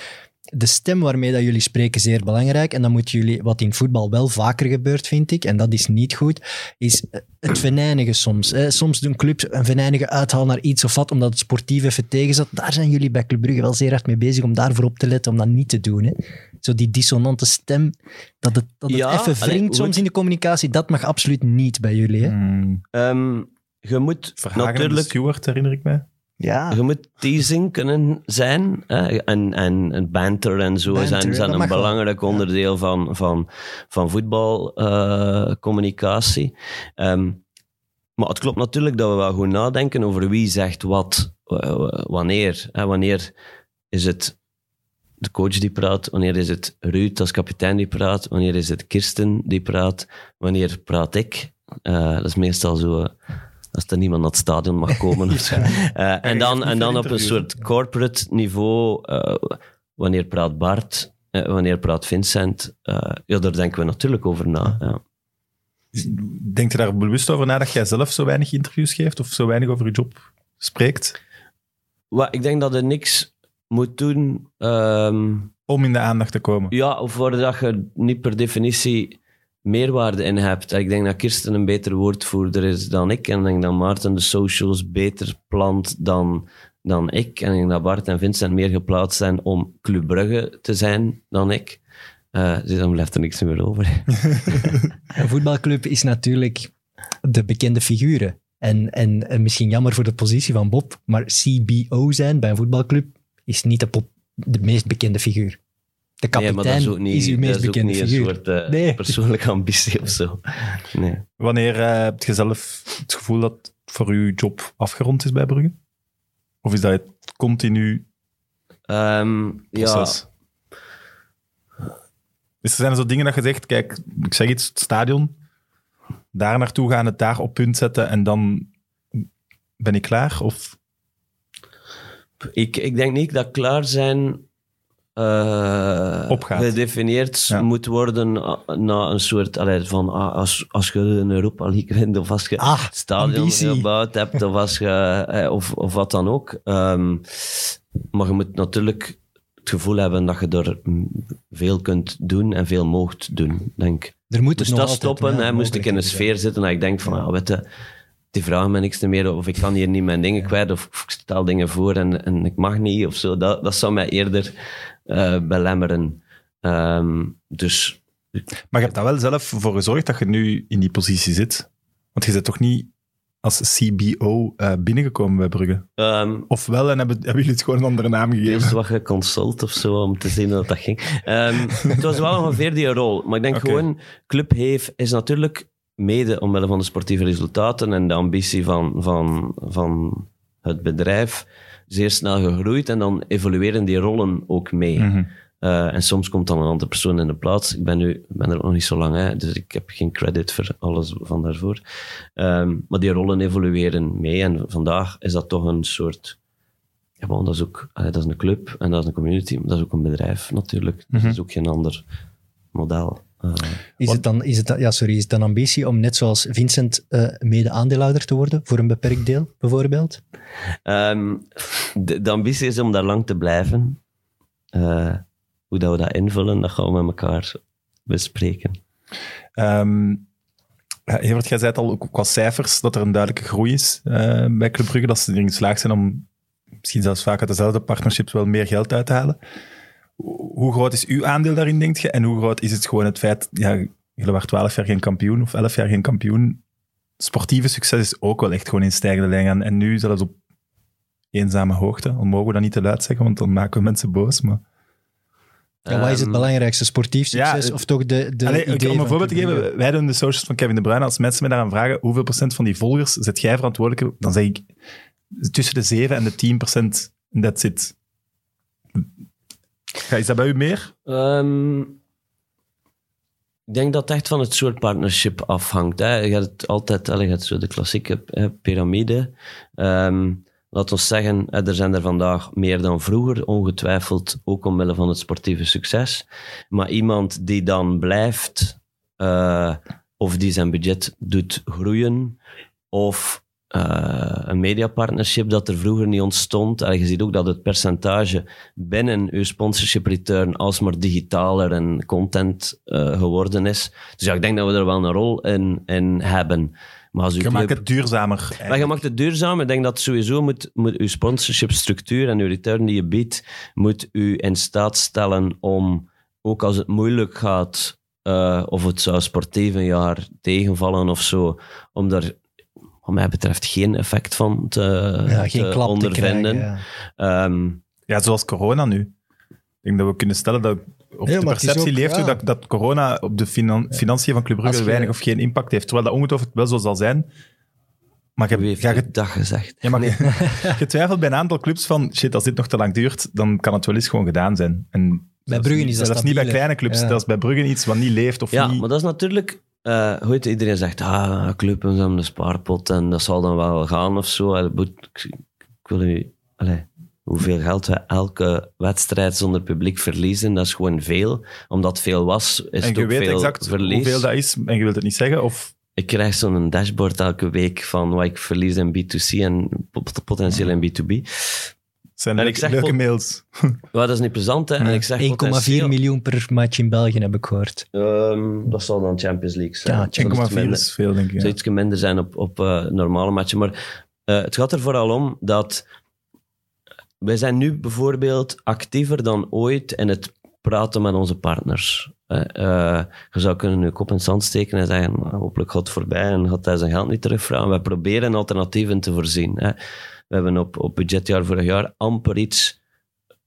de stem waarmee dat jullie spreken zeer belangrijk. En dan moeten jullie, wat in voetbal wel vaker gebeurt, vind ik, en dat is niet goed, is het venijnigen soms. Hè. Soms doen clubs een venijnige uithaal naar iets of wat, omdat het sportief even tegen zat. Daar zijn jullie bij Club Brugge wel zeer hard mee bezig om daarvoor op te letten, om dat niet te doen. Hè. Zo die dissonante stem, dat het, dat het Ja, even wringt soms in de communicatie, dat mag absoluut niet bij jullie. Hè. Hmm, Ehm, je moet Verhagen natuurlijk Stewart, herinner ik mij. Ja. Je moet teasing kunnen zijn. Hè? En, en, en banter en zo Banter, zijn, zijn een wel. belangrijk onderdeel van, van, van voetbalcommunicatie. Ehm, maar het klopt natuurlijk dat we wel goed nadenken over wie zegt wat, eh, wanneer. Hè? Wanneer is het de coach die praat? Wanneer is het Ruud als kapitein die praat? Wanneer is het Kirsten die praat? Wanneer praat ik? Eh, dat is meestal zo... als er niemand naar het stadion mag komen. of zo. Eh, en, dan, en dan op een soort corporate niveau, eh, wanneer praat Bart, eh, wanneer praat Vincent, ja, daar denken we natuurlijk over na. Ja. Denk je daar bewust over na dat jij zelf zo weinig interviews geeft of zo weinig over je job spreekt? Ik denk dat je niks moet doen, ehm, Om in de aandacht te komen. ja, of waar dat je niet per definitie meerwaarde in hebt. Ik denk dat Kirsten een beter woordvoerder is dan ik. En ik denk dat Maarten de socials beter plant dan, dan ik. En ik denk dat Bart en Vincent meer geplaatst zijn om Club Brugge te zijn dan ik. Eh, dus dan blijft er niks meer over. Een voetbalclub is natuurlijk de bekende figuren. En, en, en misschien jammer voor de positie van Bob, maar CBO zijn bij een voetbalclub is niet de, meest bekende figuur. De Nee, kapitein maar dat is ook niet, uw dat meest is ook bekende niet een soort eh, Nee. persoonlijke ambitie of zo. Nee. Wanneer eh, heb je zelf het gevoel dat voor je job afgerond is bij Brugge? Of is dat het continu Ehm, ja, proces? Dus er zijn zo dingen dat je zegt, kijk, ik zeg iets, het stadion, daar naartoe gaan, het daar op punt zetten en dan ben ik klaar? Of Ik, ik denk niet dat klaar zijn eh, Opgaat. gedefinieerd Ja. moet worden ah, na een soort allee, van ah, als, als je een Europa League wint of als je Ah, stadion ambitie. gebouwd hebt of, als je, eh, of, of wat dan ook. Ehm, maar je moet natuurlijk het gevoel hebben dat je er veel kunt doen en veel moogt doen, denk. Er moet het Moest nog dat stoppen, hè, moest ik in een sfeer zitten dat ik denk van, ah, weet je, die vragen me niks meer, of ik kan hier niet mijn dingen kwijt, of, ik stel dingen voor en, en ik mag niet, of zo. Dat, dat zou mij eerder eh, belemmeren. Ehm, dus Maar je hebt daar wel zelf voor gezorgd dat je nu in die positie zit. Want je bent toch niet als CBO eh, binnengekomen bij Brugge? ehm, Of wel, en hebben, hebben jullie het gewoon een andere naam gegeven? eerst wat geconsult of zo, om te zien hoe dat ging. Ehm, het was wel ongeveer die rol. Maar ik denk gewoon, Club heeft, is natuurlijk mede omwille van de sportieve resultaten en de ambitie van, van, van het bedrijf zeer snel gegroeid. En dan evolueren die rollen ook mee. Mhm. Eh, en soms komt dan een andere persoon in de plaats. Ik ben, nu, ben er nog niet zo lang, hè, dus ik heb geen credit voor alles van daarvoor. Ehm, maar die rollen evolueren mee. En vandaag is dat toch een soort... Ja, bon, dat, is ook, dat is een club en dat is een community, maar dat is ook een bedrijf natuurlijk. Mhm. dat is ook geen ander model. Is het, dan, is, het dan, ja, sorry, is het dan ambitie om net zoals Vincent eh, mede-aandeelhouder te worden, voor een beperkt deel bijvoorbeeld? Ehm, de, de ambitie is om daar lang te blijven. Eh, hoe dat we dat invullen, dat gaan we met elkaar bespreken. Ehm, Evert, jij zei het al ook qua cijfers, dat er een duidelijke groei is eh, bij Club Brugge, dat ze erin geslaagd zijn om misschien zelfs vaak uit dezelfde partnerships wel meer geld uit te halen. Hoe groot is uw aandeel daarin, denk je? En hoe groot is het gewoon het feit, ja, jullie waren twaalf jaar geen kampioen of elf jaar geen kampioen. Sportieve succes is ook wel echt gewoon in stijgende lijn gaan. En nu zelfs op eenzame hoogte. Al mogen we dat niet te luid zeggen, want dan maken we mensen boos. Maar... Ja, wat is het Ehm, belangrijkste? Sportief succes ja, of toch de, de Allee, idee om een voorbeeld te geven, wij doen de socials van Kevin De Bruyne. Als mensen mij daaraan vragen hoeveel procent van die volgers zet jij verantwoordelijk, dan zeg ik tussen de 7 en de 10 procent. That's it. Is dat bij u meer? Ehm, ik denk dat het echt van het soort partnership afhangt. Hè. Je hebt altijd allee, je zo de klassieke piramide. Ehm, laat ons zeggen, er zijn er vandaag meer dan vroeger, ongetwijfeld ook omwille van het sportieve succes. Maar iemand die dan blijft, eh, of die zijn budget doet groeien, of eh, een mediapartnership dat er vroeger niet ontstond. En je ziet ook dat het percentage binnen uw sponsorship return alsmaar digitaler en content eh, geworden is. Dus ja, ik denk dat we er wel een rol in, in hebben. Maar als Je maakt club- het duurzamer. maar je maakt het duurzaam. Ik denk dat sowieso moet, moet uw sponsorship structuur en uw return die je biedt, moet u in staat stellen om, ook als het moeilijk gaat, eh, of het zou sportief een jaar tegenvallen of zo, om daar, wat mij betreft, geen effect van te, Ja, geen te klap te ondervinden. krijgen. ja. Ehm, Ja, zoals corona nu. Ik denk dat we kunnen stellen dat, of Ja, de is perceptie ook- leeft ja. dat, dat corona op de finan- financiën van Club Brugge je- weinig of geen impact heeft. Terwijl dat ongetwijfeld wel zo zal zijn. Maar je, wie heeft ja, je, dat gezegd? ja, maar je, je twijfelt bij een aantal clubs van, shit, als dit nog te lang duurt, dan kan het wel eens gewoon gedaan zijn. En zelfs Brugge niet- is dat zelfs niet bij kleine clubs. Ja. Dat is bij Brugge iets wat niet leeft of Ja, niet... maar dat is natuurlijk... eh heet het? iedereen zegt, ah, club en een spaarpot en dat zal dan wel gaan of zo. Allee, Ik, ik wil u... Allee, hoeveel geld we elke wedstrijd zonder publiek verliezen, dat is gewoon veel. Omdat veel was, is en het ook weet veel exact verlies. hoeveel dat is en je wilt het niet zeggen. Of Ik krijg zo'n dashboard elke week van wat ik verlies in B2C en pot- potentieel in B2B. Zijn En leuke, ik zeg leuke mails. Maar dat is niet plezant, hè. En ik zeg 1,4 potentieel- miljoen per match in België heb ik gehoord. Ehm, dat zal dan Champions League zijn. Ja, Dat is 1,4 minder. is veel, denk ik. zou Ja. iets minder zijn op, op eh, normale matchen. Maar eh, het gaat er vooral om dat wij zijn nu bijvoorbeeld actiever dan ooit in het praten met onze partners. Eh, eh, je zou kunnen nu kop in het zand steken en zeggen, "Nou, hopelijk gaat het voorbij en gaat hij zijn geld niet terugvragen. Wij proberen alternatieven te voorzien. Hè. We hebben op, op budgetjaar vorig jaar amper iets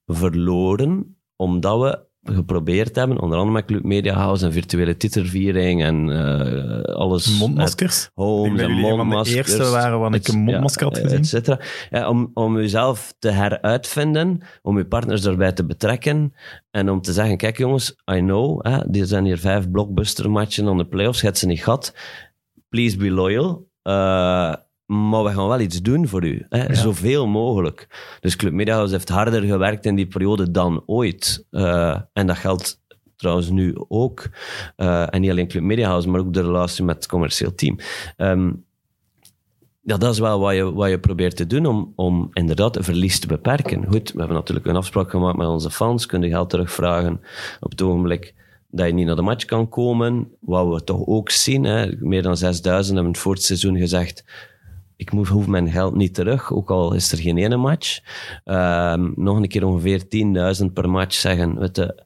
verloren, omdat we geprobeerd hebben, onder andere met Club Media House en virtuele titelviering en eh, alles. Mondmaskers. Homes en van de mondmaskers. eerste waren waar ik een mondmasker had gezien. et cetera. Ja, om, om jezelf te heruitvinden, om je partners erbij te betrekken en om te zeggen, kijk jongens, I know, hè, er zijn hier vijf blockbuster matchen aan de playoffs, je hebt ze niet gehad. Please be loyal. Eh, maar we gaan wel iets doen voor u. Hè? Zoveel mogelijk. Dus Club House heeft harder gewerkt in die periode dan ooit. Eh, en dat geldt trouwens nu ook. Eh, en niet alleen Club House, maar ook de relatie met het commercieel team. Ehm, ja, dat is wel wat je, wat je probeert te doen om, om inderdaad een verlies te beperken. Goed, we hebben natuurlijk een afspraak gemaakt met onze fans, kunnen geld terugvragen op het ogenblik dat je niet naar de match kan komen. Wat we toch ook zien, hè, meer dan 6000 hebben het voor het seizoen gezegd, ik hoef mijn geld niet terug, ook al is er geen ene match. Ehm, nog een keer ongeveer 10.000 per match zeggen, weet je,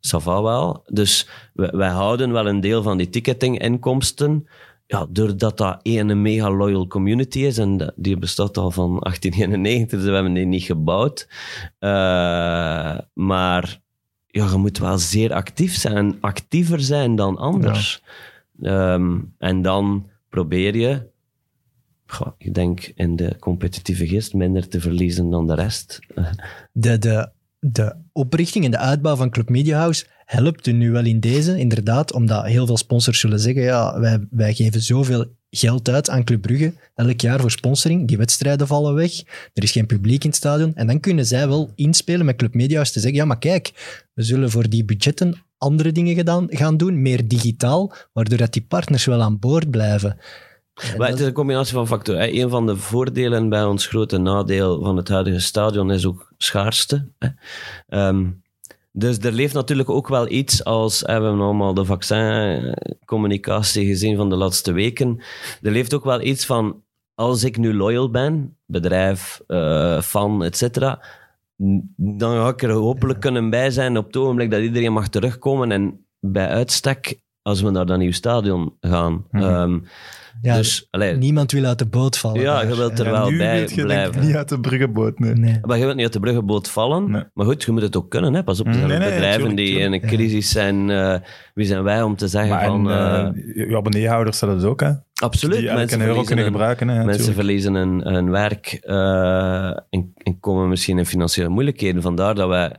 ça va wel. Dus wij, wij houden wel een deel van die ticketinginkomsten, ja, doordat dat één mega loyal community is, en die bestaat al van 1891, dus we hebben die niet gebouwd. Eh, maar ja, je moet wel zeer actief zijn, actiever zijn dan anders. Ehm, en dan probeer je, ik denk in de competitieve geest, minder te verliezen dan de rest. De, de, de oprichting en de uitbouw van Club Media House helpt u nu wel in deze, inderdaad, omdat heel veel sponsors zullen zeggen, ja, wij, wij geven zoveel geld uit aan Club Brugge elk jaar voor sponsoring, die wedstrijden vallen weg, er is geen publiek in het stadion, en dan kunnen zij wel inspelen met Club Media House te zeggen, ja, maar kijk, we zullen voor die budgetten andere dingen gaan doen, meer digitaal, waardoor dat die partners wel aan boord blijven. Maar dat- het is een combinatie van factoren. Een van de voordelen bij ons grote nadeel van het huidige stadion is ook schaarste. Ehm, dus er leeft natuurlijk ook wel iets als, we hebben allemaal de vaccincommunicatie gezien van de laatste weken. Er leeft ook wel iets van, als ik nu loyal ben, bedrijf, eh, fan, et cetera, n- dan ga ik er hopelijk kunnen bij zijn op het ogenblik dat iedereen mag terugkomen. En bij uitstek als we naar dat nieuw stadion gaan. Mhm. Ehm, Ja, dus, allee, Niemand wil uit de boot vallen. ja, daar. je wilt er Ja, wel nu bij blijven. niet uit de bruggenboot, nee. Nee. Maar je wilt niet uit de bruggenboot vallen. Nee. Maar goed, je moet het ook kunnen. Hè. Pas op, er zijn nee, nee, bedrijven tuurlijk, die tuurlijk. in een crisis zijn. eh, wie zijn wij om te zeggen Maar van... en, eh, eh, je abonneehouders zullen het ook, hè? absoluut, Die mensen euro verliezen, kunnen een, gebruiken, hè? mensen natuurlijk. verliezen een, een werk eh, en, en komen misschien in financiële moeilijkheden. Vandaar dat wij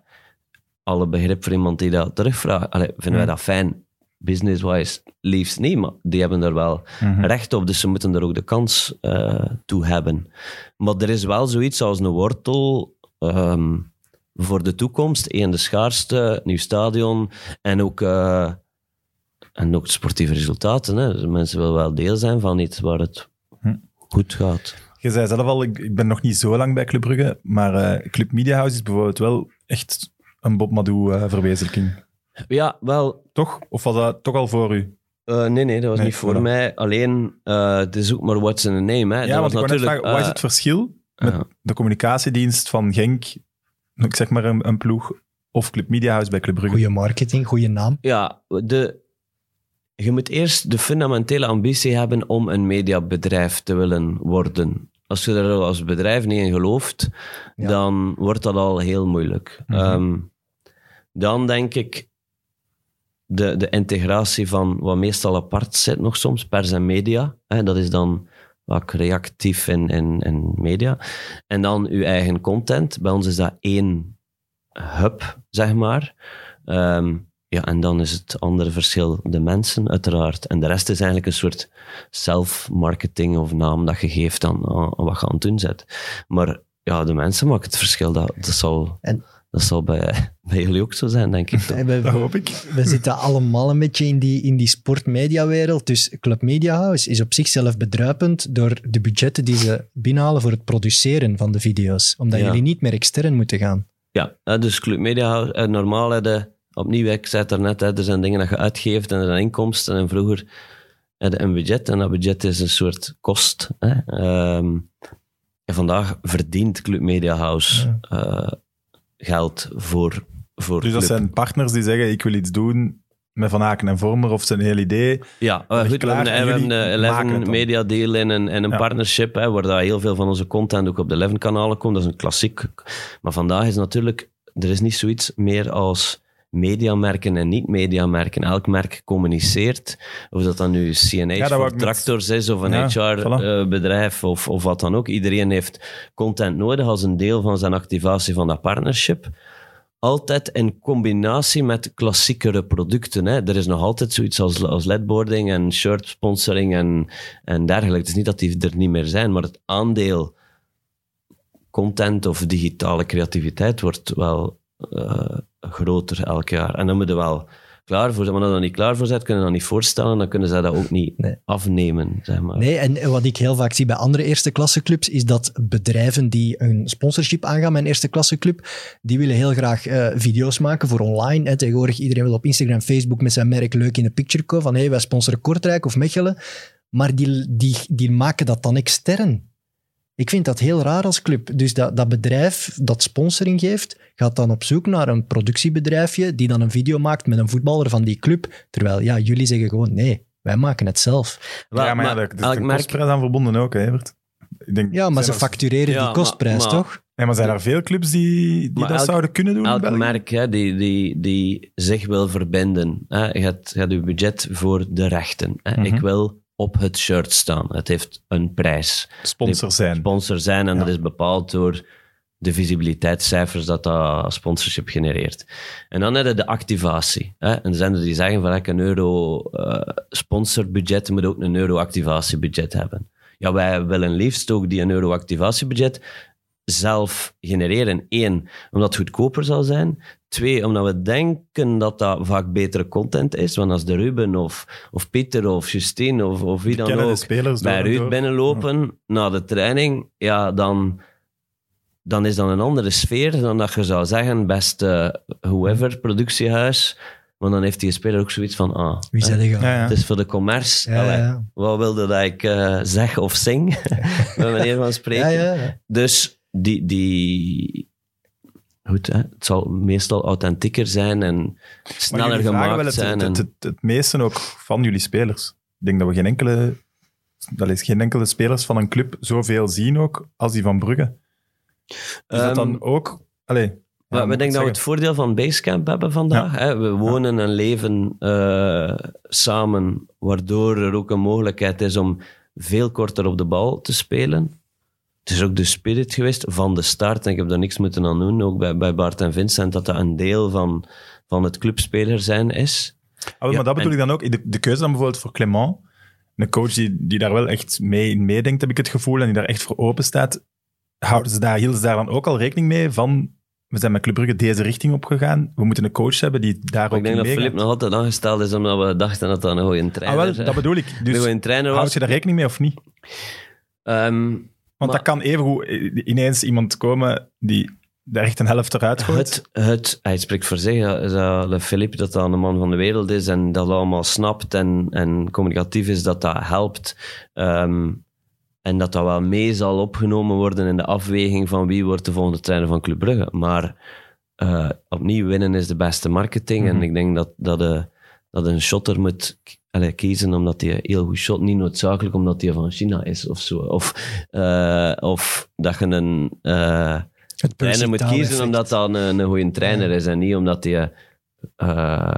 alle begrip voor iemand die dat terugvraagt. Allee, vinden wij dat fijn? Business-wise liefst niet, maar die hebben er wel Mhm. recht op, dus ze moeten er ook de kans eh, toe hebben. Maar er is wel zoiets als een wortel ehm, voor de toekomst. Eén, de schaarste, nieuw stadion en ook, eh, en ook sportieve resultaten. Hè. Dus mensen willen wel deel zijn van iets waar het Hm. goed gaat. Je zei zelf al, ik, ben nog niet zo lang bij Club Brugge, maar eh, Club Media House is bijvoorbeeld wel echt een Bob Madou-verwezenlijking. Ja, wel, toch? Of was dat toch al voor u? eh, nee, nee, dat was Nee, niet voor mij. Alleen, eh, het is ook maar what's in a name. Hè. ja, dat want was ik natuurlijk... vragen, wat is eh, het verschil met ja. de communicatiedienst van Genk, ik zeg maar een, een ploeg, of Club Media House bij Club Brugge? Goede marketing, goede naam. Ja, de, je moet eerst de fundamentele ambitie hebben om een mediabedrijf te willen worden. Als je er als bedrijf niet in gelooft, Ja. dan wordt dat al heel moeilijk. Mhm. Ehm, dan denk ik de, de integratie van wat meestal apart zit nog soms, pers en media. Hè, dat is dan wat reactief in, in media. En dan uw eigen content. Bij ons is dat één hub, zeg maar. Ehm, ja, en dan is het andere verschil de mensen, uiteraard. En de rest is eigenlijk een soort self-marketing of naam dat je geeft aan, wat je aan het doen zet. Maar ja, de mensen maken het verschil. Dat, dat zal, En- dat zal bij, bij jullie ook zo zijn, denk ik. toch? We, Dat hoop ik. we zitten allemaal een beetje in die, in die sportmediawereld. Dus Club Media House is op zichzelf bedruipend door de budgetten die ze binnenhalen voor het produceren van de video's. Omdat Ja. jullie niet meer extern moeten gaan. Ja, hè, dus Club Media, eh, normaal hè, de, opnieuw, ik zei het daarnet, hè, er zijn dingen dat je uitgeeft en er zijn inkomsten. En vroeger had je een budget en dat budget is een soort kost. Hè. Ehm, en vandaag verdient Club Media House eh, geld voor, voor Dus dat Club. zijn partners die zeggen, ik wil iets doen met Van Aken en Vormer, of zijn heel idee. Ja, uh, ligt goed, we klaar en we hebben een maken het 11 dan. media deal in een, in een Ja. partnership, hè, waar dat heel veel van onze content ook op de 11 kanalen komt. Dat is een klassiek. Maar vandaag is natuurlijk, er is niet zoiets meer als mediamerken en niet-mediamerken. Elk merk communiceert, of dat dan nu CNH Ja, voor tractors is, of een Ja, voilà. HR-bedrijf, of, of wat dan ook. Iedereen heeft content nodig als een deel van zijn activatie van dat partnership altijd in combinatie met klassiekere producten. Hè. Er is nog altijd zoiets als, als ledboarding en shirt sponsoring en, en dergelijke. Het is niet dat die er niet meer zijn, maar het aandeel content of digitale creativiteit wordt wel eh, groter elk jaar. En dan moet je wel klaar voor zijn. Maar als je er niet klaar voor bent, kunnen ze dat niet voorstellen, dan kunnen ze dat ook niet Nee. afnemen. Zeg maar. Nee, en wat ik heel vaak zie bij andere eerste klasse clubs, is dat bedrijven die een sponsorship aangaan met een eerste klasse club, die willen heel graag eh, video's maken voor online. Hè. Tegenwoordig iedereen wil op Instagram, Facebook met zijn merk leuk in de picture komen van hey, wij sponsoren Kortrijk of Mechelen. Maar die, die, die maken dat dan extern. Ik vind dat heel raar als club. Dus dat, dat bedrijf dat sponsoring geeft, gaat dan op zoek naar een productiebedrijfje die dan een video maakt met een voetballer van die club. Terwijl, ja, jullie zeggen gewoon nee, wij maken het zelf. Ja, maar, ja, er is elk een merk- kostprijs aan verbonden ook, hè, Evert? Ik denk, Ja, maar ze er- factureren Ja, die kostprijs, maar- maar- toch? Ja, maar zijn er veel clubs die, die dat elk- zouden kunnen doen Elk merk hè, die, die, die zich wil verbinden. Hè. Je, hebt, je hebt je budget voor de rechten. Hè. Mhm. Ik wil op het shirt staan. Het heeft een prijs. Sponsor zijn. Sponsor zijn en Ja. dat is bepaald door de visibiliteitscijfers dat dat sponsorship genereert. En dan heb je de activatie. Hè. En er zijn er die zeggen van ik een euro eh, sponsorbudget moet ook een euro activatiebudget hebben. Ja, wij willen liefst ook die een euro activatiebudget zelf genereren. Eén, omdat het goedkoper zal zijn. Twee, omdat we denken dat dat vaak betere content is. Want als de Ruben of, of Pieter of Justine of, of wie dan ook bij Ruud binnenlopen na de training, ja, dan, dan is dat een andere sfeer dan dat je zou zeggen, beste whoever, productiehuis. Want dan heeft die speler ook zoiets van, ah, Wie? Ja, ja. het is voor de commerce. Ja, Allee, ja. Wat wilde dat ik eh, zeg of zing? bij manier van spreken. Ja, ja, ja. Dus die, die, goed, hè, het zal meestal authentieker zijn en sneller gemaakt wel het, zijn. Het, het, meeste ook van jullie spelers. Ik denk dat we geen enkele, dat is geen enkele spelers van een club zoveel zien ook als die van Brugge. Is dat Ehm, dan ook... Allee, Maar ja, we denken dat we het voordeel van Basecamp hebben vandaag. Hè? We wonen en leven eh, samen, waardoor er ook een mogelijkheid is om veel korter op de bal te spelen. Het is ook de spirit geweest van de start, en ik heb daar niks moeten aan doen, ook bij, bij Bart en Vincent, dat dat een deel van, van het clubspeler zijn is. Ah, Ja, maar dat bedoel en- ik dan ook. De, de keuze dan bijvoorbeeld voor Clement, een coach die, die daar wel echt mee in meedenkt, heb ik het gevoel, en die daar echt voor open staat. Houden ze daar, hielden ze daar dan ook al rekening mee van, we zijn met Club Brugge deze richting opgegaan, we moeten een coach hebben die daar Maar ook ik denk dat. Filip nog altijd aangesteld is, omdat we dachten dat dat een goede Ah, trainer, wel, dat bedoel ik. een Dus goede trainer was. houd je daar rekening mee of niet? Ehm, Want Maar- dat kan evengoed ineens iemand komen die daar echt een helft eruit gooit. Het, het, hij spreekt voor zich, dat dat Philippe dat dat een man van de wereld is en dat allemaal snapt en, en communicatief is, dat dat helpt. Ehm, en dat dat wel mee zal opgenomen worden in de afweging van wie wordt de volgende trainer van Club Brugge. Maar eh, opnieuw, winnen is de beste marketing. En Mhm. ik denk dat, dat, de, dat een shotter moet allee, kiezen omdat hij heel goed shot. Niet noodzakelijk omdat hij van China is of zo. Of, eh, of dat je een... Het trainer moet kiezen omdat dat een, een goede trainer is en niet omdat hij eh,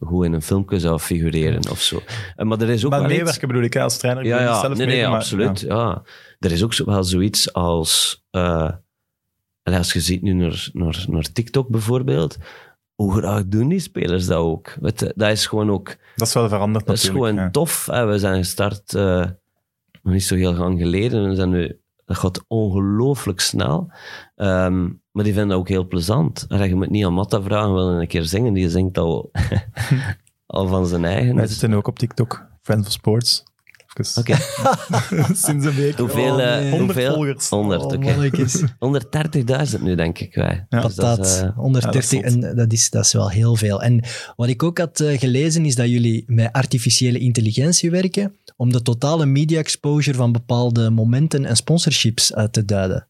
goed in een filmpje zou figureren of zo. Maar er is ook maar wel iets... meewerken bedoel ik als trainer. Ja, ja. zelf nee, nee, maar- absoluut. Ja. Er is ook wel zoiets als... als je ziet nu naar, naar, naar TikTok bijvoorbeeld, hoe graag doen die spelers dat ook? Je, dat is gewoon ook... Dat is wel veranderd Dat is gewoon ja. tof. Hè. We zijn gestart eh, nog niet zo heel lang geleden. En we zijn nu, dat gaat ongelooflijk snel. Ehm, maar die vinden dat ook heel plezant. En je moet niet aan Matta vragen, wil een keer zingen. Die zingt al, al van zijn eigen. Dus- zitten ook op TikTok. Friends of Sports. Even- Oké, Sinds een week. hoeveel? Oh, eh, nee. 100 hoeveel? volgers. 100, Oh, oké. mannetjes. 130.000 nu, denk ik wij. Ja. Dus dat eh, 130, ja, dat is en dat is, dat is wel heel veel. En wat ik ook had eh, gelezen, is dat jullie met artificiële intelligentie werken om de totale media exposure van bepaalde momenten en sponsorships uit te duiden.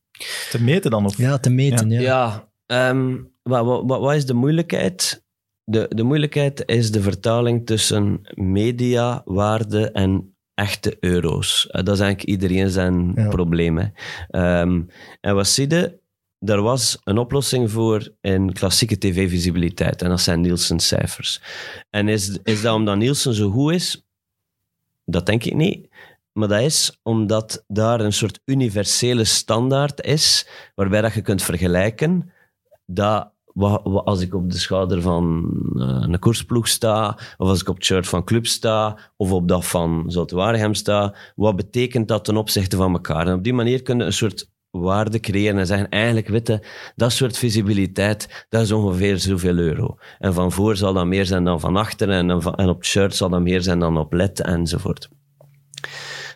Te meten dan? Of? Ja, te meten. Ja. Ja, ehm, wat, wat, wat, wat is de moeilijkheid? De, de moeilijkheid is de vertaling tussen media, waarde en echte euro's. Eh, dat is eigenlijk iedereen zijn Ja. probleem. Hè. Ehm, en wat zie je? Er was een oplossing voor in klassieke tv-visibiliteit. En dat zijn Nielsen-cijfers. En is, is dat omdat Nielsen zo goed is? Dat denk ik niet. Maar dat is omdat daar een soort universele standaard is, waarbij dat je kunt vergelijken dat wa- wa- als ik op de schouder van eh, een koersploeg sta, of als ik op het shirt van club sta, of op dat van Zoutwaregem sta, wat betekent dat ten opzichte van elkaar? En op die manier kun je een soort waarde creëren en zeggen, eigenlijk witte, dat soort visibiliteit, dat is ongeveer zoveel euro. En van voor zal dat meer zijn dan van achter, en, en op het shirt zal dat meer zijn dan op led, enzovoort.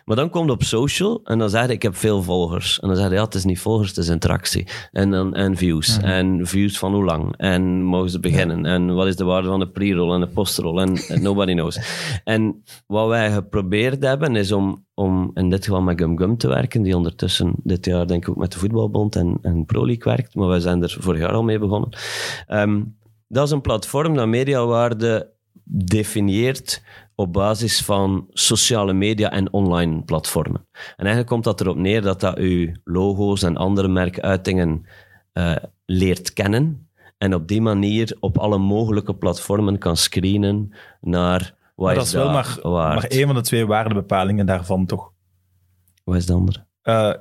Maar dan komt op social en dan zeg je, ik heb veel volgers. En dan zeg je, ja, het is niet volgers, het is interactie. En, dan, en views. En views van hoe lang. En mogen ze beginnen. En wat is de waarde van de pre-roll en de post-roll. En, en nobody knows. En wat wij geprobeerd hebben, is om, om in dit geval met Gum Gum te werken, die ondertussen dit jaar denk ik ook met de Voetbalbond en, en Pro League werkt. Maar wij zijn er vorig jaar al mee begonnen. Ehm, dat is een platform dat mediawaarde definieert op basis van sociale media en online platformen. En eigenlijk komt dat erop neer dat dat uw logo's en andere merkuitingen eh, leert kennen en op die manier op alle mogelijke platformen kan screenen naar wat Maar dat is wel maar, waard. maar één van de twee waardebepalingen daarvan, toch? Wat is de andere? Eh,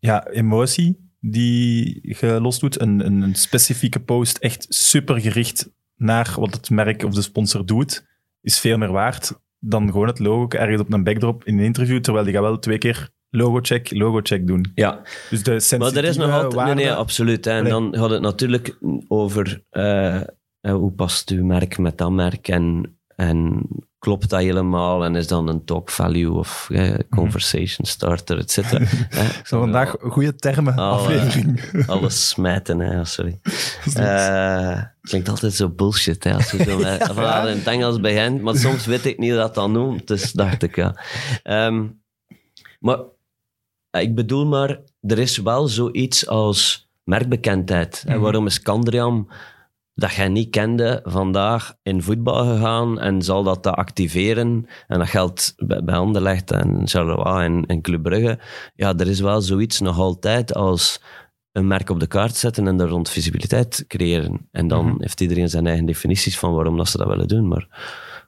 ja, emotie die je doet. Een, een, een specifieke post echt super gericht naar wat het merk of de sponsor doet, is veel meer waard dan gewoon het logo ergens op een backdrop in een interview, terwijl die gaat wel twee keer logo-check, logo-check doen. Ja, Dus de maar er is nog altijd... waarde... Nee, nee, absoluut. Hè. En dan gaat het natuurlijk over eh, eh, hoe past uw merk met dat merk en, en klopt dat helemaal en is dan een talk value of eh, conversation starter, et cetera. Zo vandaag goede termen, aflevering. Alles smijten, hè, sorry. Eh klinkt altijd zo bullshit, hè, als je zo met, van in het Engels begint, maar soms weet ik niet dat dan noemt, dus dacht ik, ja. Ehm, maar eh, ik bedoel maar, er is wel zoiets als merkbekendheid. En waarom is Kandriam, dat jij niet kende, vandaag in voetbal gegaan en zal dat te activeren? En dat geldt bij, bij Anderlecht en Charleroi en, en Club Brugge. Ja, er is wel zoiets nog altijd als een merk op de kaart zetten en daar rond visibiliteit creëren. En dan heeft iedereen zijn eigen definities van waarom dat ze dat willen doen. Maar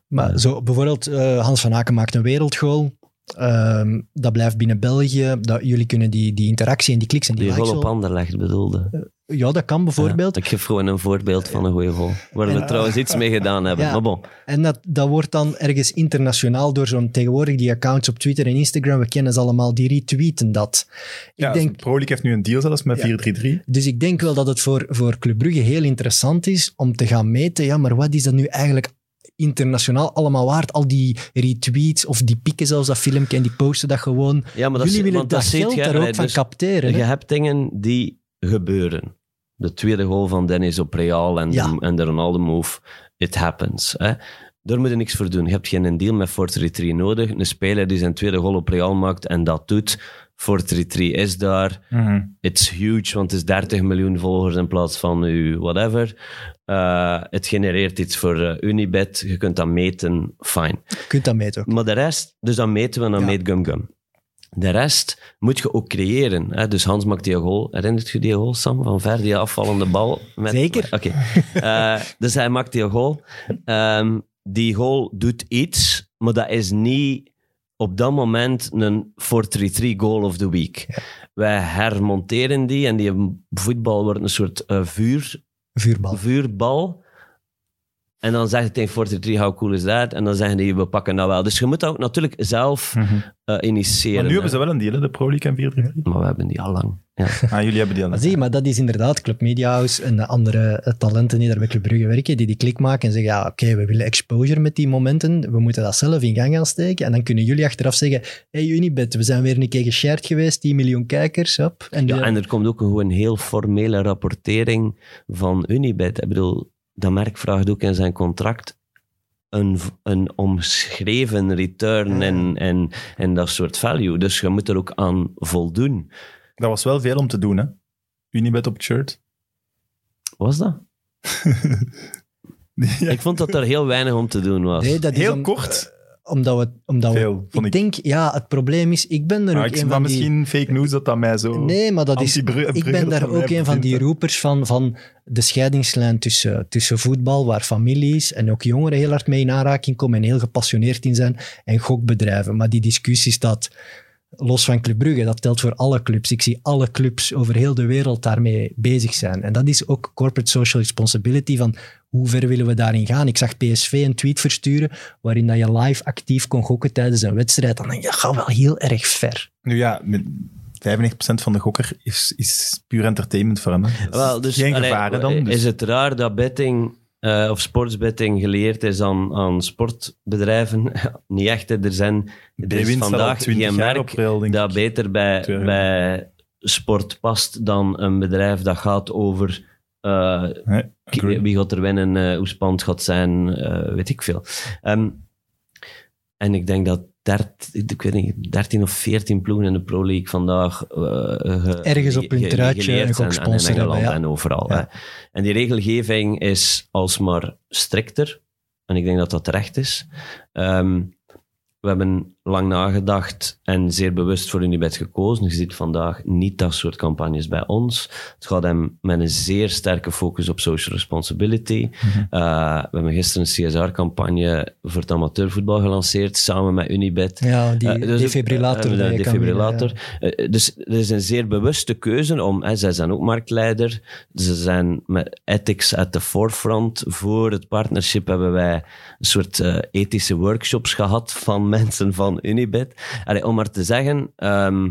Maar zo bijvoorbeeld, eh, Hans van Aken maakt een wereldgoal. Ehm, dat blijft binnen België. Dat, jullie kunnen die, die interactie en die kliks en die, die likes goal op Anderlecht bedoelde. Ja, dat kan bijvoorbeeld. Ja, ik geef gewoon een voorbeeld van een goede goal. Waar we trouwens iets mee gedaan hebben. Ja. Maar bon. En dat, dat wordt dan ergens internationaal door zo'n tegenwoordig die accounts op Twitter en Instagram. We kennen ze allemaal, die retweeten dat. Ik Ja, denk, Pro League heeft nu een deal zelfs met Ja. 433. dus ik denk wel dat het voor, voor Club Brugge heel interessant is om te gaan meten. Ja, maar wat is dat nu eigenlijk internationaal allemaal waard? Al die retweets of die pikken zelfs, dat filmpje en die posten dat gewoon. Ja, maar dat, Jullie is- willen want dat, geld je, daar ook van dus capteren. Je hè? hebt dingen die gebeuren. De tweede goal van Dennis op Real en, Ja. de, en de Ronaldo move. It happens. Hè. Daar moet je niks voor doen. Je hebt geen deal met 433 nodig. Een speler die zijn tweede goal op Real maakt en dat doet. 433 is daar. It's huge, want het is 30 miljoen volgers in plaats van uw whatever. Eh, het genereert iets voor eh, Unibet. Je kunt dat meten. Fine. Je kunt dat meten ook. Maar de rest, dus dan meten we, dan Ja. meet Gum Gum. De rest moet je ook creëren. Hè? Dus Hans maakt die goal. Herinnert je die goal, Sam? Van ver, die afvallende bal? Met... Zeker. Oké. Dus hij maakt die goal. Die goal doet iets, maar dat is niet op dat moment een 4-3-3 goal of the week. Wij hermonteren die en die voetbal wordt een soort eh, vuur, Vuurbal. vuurbal. En dan zeg je tegen 43, how cool is that? En dan zeggen die, we pakken dat wel. Dus je moet dat ook natuurlijk zelf eh, initiëren. Maar nu hè. hebben ze wel een deal, hè, de Pro League en 433. Maar we hebben die al lang. Ja. Ah, jullie hebben die al. Maar zie, je, maar dat is inderdaad Club Media House en de andere eh, talenten die daar bij Club Brugge werken, die die klik maken en zeggen, ja, oké, we willen exposure met die momenten, we moeten dat zelf in gang gaan steken. En dan kunnen jullie achteraf zeggen, hey Unibet, we zijn weer een keer geshared geweest, 10 miljoen kijkers, hop. En, Ja, de- en er komt ook een gewoon heel formele rapportering van Unibet. Ik bedoel, dat merk vraagt ook in zijn contract een, een omschreven return en, en, en dat soort value. Dus je moet er ook aan voldoen. Dat was wel veel om te doen, hè? Unibet op het shirt. Was dat? Ja, Ik vond dat er heel weinig om te doen was. nee, dat is Heel om- kort. Omdat we... Omdat Veel, we ik, ik. denk, ja, het probleem is, ik ben er Maar ook ik een van maar die... misschien fake news dat dat mij zo... Nee, maar dat is, ik ben dat daar ook een van die roepers van, van de scheidingslijn tussen, tussen voetbal, waar families en ook jongeren heel hard mee in aanraking komen en heel gepassioneerd in zijn, en gokbedrijven. Maar die discussie staat los van Club Brugge, dat telt voor alle clubs. Ik zie alle clubs over heel de wereld daarmee bezig zijn. En dat is ook corporate social responsibility van hoe ver willen we daarin gaan. Ik zag PSV een tweet versturen waarin dat je live actief kon gokken tijdens een wedstrijd. Dan denk je, dat gaat wel heel erg ver. Nu ja, met 95% van de gokker is, is puur entertainment voor hem. hè. Dat is Wel, dus, geen allee, gevaren dan. Dus. Is het raar dat betting eh, of sportsbetting geleerd is aan, aan sportbedrijven? Niet echt. hè. Er zijn er is vandaag 20 geen merk dat beter bij, bij sport past dan een bedrijf dat gaat over eh, Nee. Wie gaat er winnen, eh, hoe spannend gaat zijn, weet ik veel. Ehm, en ik denk dat dert, ik weet niet, 13 of 14 ploegen in de Pro League vandaag eh, ge- Ergens op hun truitje. En hebben, ja. en overal. Ja. hè. En die regelgeving is alsmaar strikter. En ik denk dat dat terecht is. Ehm, we hebben lang nagedacht en zeer bewust voor Unibet gekozen. Je ziet vandaag niet dat soort campagnes bij ons. Het gaat hem met een zeer sterke focus op social responsibility. Mhm. Uh, we hebben gisteren een CSR-campagne voor het amateurvoetbal gelanceerd, samen met Unibet. Ja, die Eh, dus, defibrillator. eh, defibrillator. Eh, dus er is een zeer bewuste keuze om, hè, zij zijn ook marktleider, ze zijn met ethics at the forefront. Voor het partnership hebben wij een soort eh, ethische workshops gehad van mensen van Unibet. Allee, om maar te zeggen, ehm,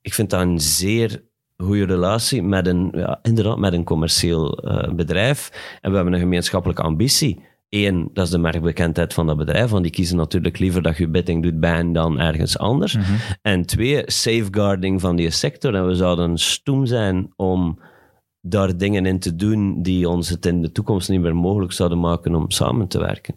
ik vind dat een zeer goede relatie met een, ja, inderdaad, met een commercieel eh, bedrijf. En we hebben een gemeenschappelijke ambitie. Eén, dat is de merkbekendheid van dat bedrijf, want die kiezen natuurlijk liever dat je betting doet bij hen dan ergens anders. En twee, safeguarding van die sector. En we zouden stoem zijn om daar dingen in te doen die ons het in de toekomst niet meer mogelijk zouden maken om samen te werken.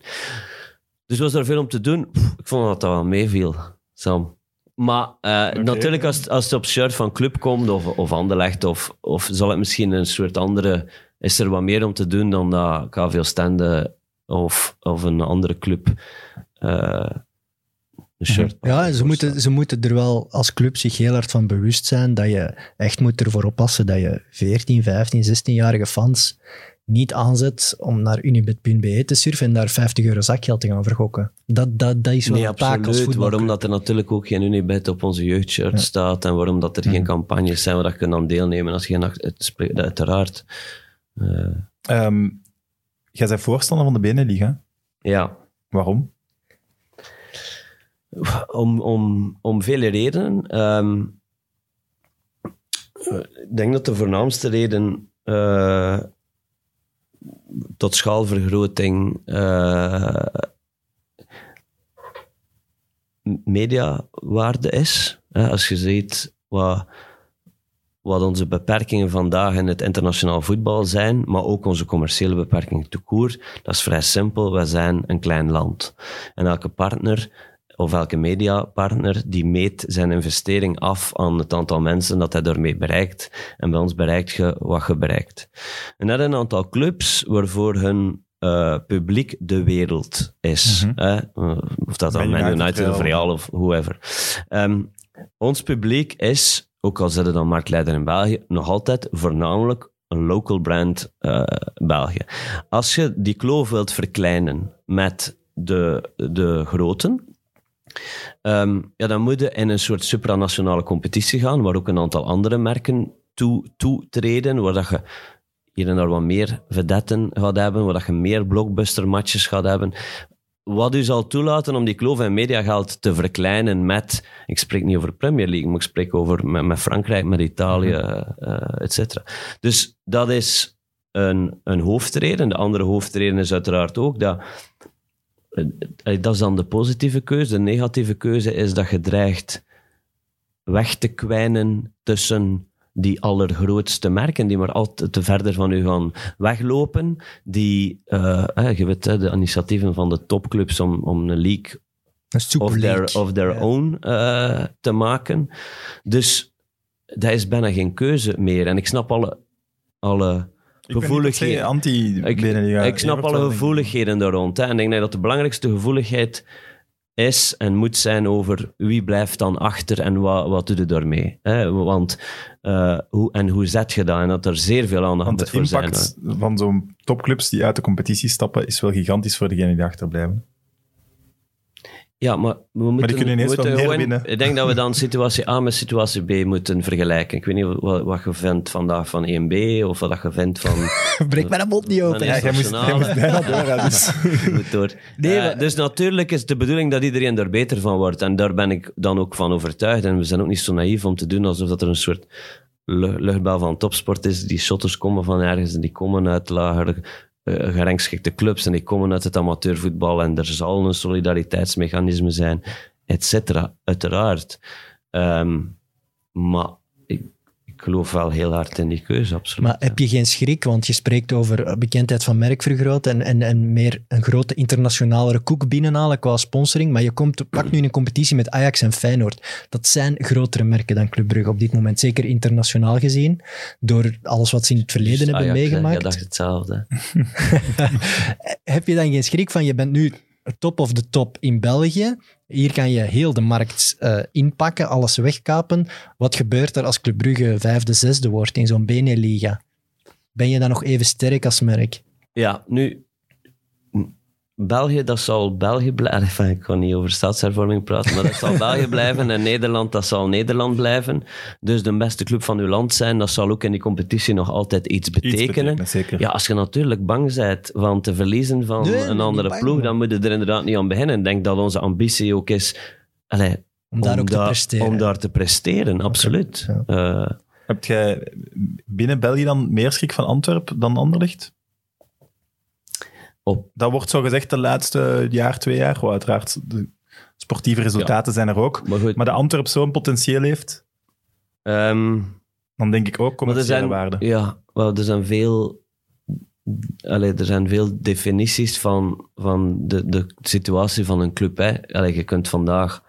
Dus was er veel om te doen. Pff, ik vond dat dat wel meeviel, Sam. Maar eh, natuurlijk, als, als het op shirt van club komt, of, of Anderlecht, of, of zal het misschien een soort andere... Is er wat meer om te doen dan dat KVO Stende of, of een andere club eh, een shirt Ja, pakken. ze moeten, ze moeten er wel als club zich heel hard van bewust zijn dat je echt moet ervoor oppassen dat je 14, 15, 16-jarige fans niet aanzet om naar unibet.be te surfen en daar 50 euro zakgeld te gaan vergokken. Dat, dat, dat is wel Nee, een taak als absoluut. voetbalclub. Waarom dat er natuurlijk ook geen Unibet op onze jeugdshirt staat en waarom dat er geen campagnes zijn waar je kunt aan deelnemen als je Het spreekt uiteraard. Eh, Ehm, jij bent voorstander van de Beneliga. ja, Waarom? om, om, om vele redenen. Ehm, eh, ik denk dat de voornaamste reden eh, tot schaalvergroting m- mediawaarde is. Als je ziet wat, wat onze beperkingen vandaag in het internationaal voetbal zijn, maar ook onze commerciële beperkingen te koer, dat is vrij simpel. We zijn een klein land. En elke partner of elke mediapartner, die meet zijn investering af aan het aantal mensen dat hij daarmee bereikt. En bij ons bereikt je wat je bereikt. En dat een aantal clubs waarvoor hun eh, publiek de wereld is. hè? Eh, Of dat dan Man United, United of Real. Of whoever. Ehm, ons publiek is, ook al zitten dan marktleider in België, nog altijd voornamelijk een local brand eh, België. Als je die kloof wilt verkleinen met de, de groten, Ehm, ja, dan moet je in een soort supranationale competitie gaan, waar ook een aantal andere merken toe, toetreden, waar dat je hier en daar wat meer vedetten gaat hebben, waar dat je meer blockbuster matches gaat hebben. Wat u zal toelaten om die kloof in mediageld te verkleinen met, ik spreek niet over Premier League, maar ik spreek over met, met Frankrijk, met Italië, eh et cetera. Dus dat is een, een hoofdreden. De andere hoofdreden is uiteraard ook dat dat is dan de positieve keuze. De negatieve keuze is dat je dreigt weg te kwijnen tussen die allergrootste merken, die maar altijd te verder van u gaan weglopen. Die, eh, eh, je weet, de initiatieven van de topclubs om, om een league Een of their, League. of their Ja. own eh, te maken. Dus dat is bijna geen keuze meer. En ik snap alle, alle gevoeligheden. Ik, anti-Beneliga. ik snap alle gevoeligheden daar rond. Hè. En ik denk dat de belangrijkste gevoeligheid is en moet zijn over wie blijft dan achter en wat, wat doe je daarmee. Hè. Want, eh, hoe, en hoe zet je dat? En dat er zeer veel aandacht Want moet voor zijn. impact van zo'n topclubs die uit de competitie stappen is wel gigantisch voor degenen die achterblijven. Ja, maar we moeten, die kunnen ineens we moeten wel meer gewoon- winnen. Ik denk dat we dan situatie A met situatie B moeten vergelijken. Ik weet niet wat, wat je vindt vandaag van 1B of wat je vindt van... Breek mijn mond niet open. Nee, Ja, jij moest, jij moest bijna dus. Goed door. Nee, Eh, maar- dus natuurlijk is de bedoeling dat iedereen er beter van wordt. En daar ben ik dan ook van overtuigd. En we zijn ook niet zo naïef om te doen alsof dat er een soort lu- luchtbel van topsport is. Die shotters komen van ergens en die komen uit lager gerangschikte clubs en die komen uit het amateurvoetbal. En er zal een solidariteitsmechanisme zijn, et cetera. Uiteraard. Ehm, maar ik geloof wel heel hard in die keuze, absoluut. Maar heb je geen schrik? Want je spreekt over bekendheid van merk vergroten en, en, en meer een grote internationalere koek binnenhalen qua sponsoring. Maar je komt, pak nu een competitie met Ajax en Feyenoord. Dat zijn grotere merken dan Club Brugge op dit moment. Zeker internationaal gezien. Door alles wat ze in het verleden Dus hebben Ajax, meegemaakt. jij dacht hetzelfde. Heb je dan geen schrik van, je bent nu top of de top in België. Hier kan je heel de markt eh, inpakken, alles wegkapen. Wat gebeurt er als Club Brugge vijfde, zesde wordt in zo'n Beneliga? Ben je dan nog even sterk als merk? Ja, nu... België, dat zal België blijven. Enfin, ik kan niet over staatshervorming praten, maar dat zal België blijven. En Nederland, dat zal Nederland blijven. Dus de beste club van uw land zijn, dat zal ook in die competitie nog altijd iets Iets betekenen. Ja, als je natuurlijk bang bent van te verliezen van Nee, een andere bang, ploeg, dan moet je er inderdaad niet aan beginnen. Ik denk dat onze ambitie ook is... Allee, Om daar ook te daar- presteren. Om daar te presteren, absoluut. ja. Eh, Heb jij binnen België dan meer schrik van Antwerpen dan Anderlecht? Op Dat wordt zo gezegd de laatste jaar, twee jaar. Wel, uiteraard, de sportieve resultaten zijn er ook. maar goed, Maar de Antwerp zo'n potentieel heeft, ehm, dan denk ik ook er commerciële waarde. Ja, wel, er zijn veel... Allee, er zijn veel definities van, van de, de situatie van een club. Hè. Allee, je kunt vandaag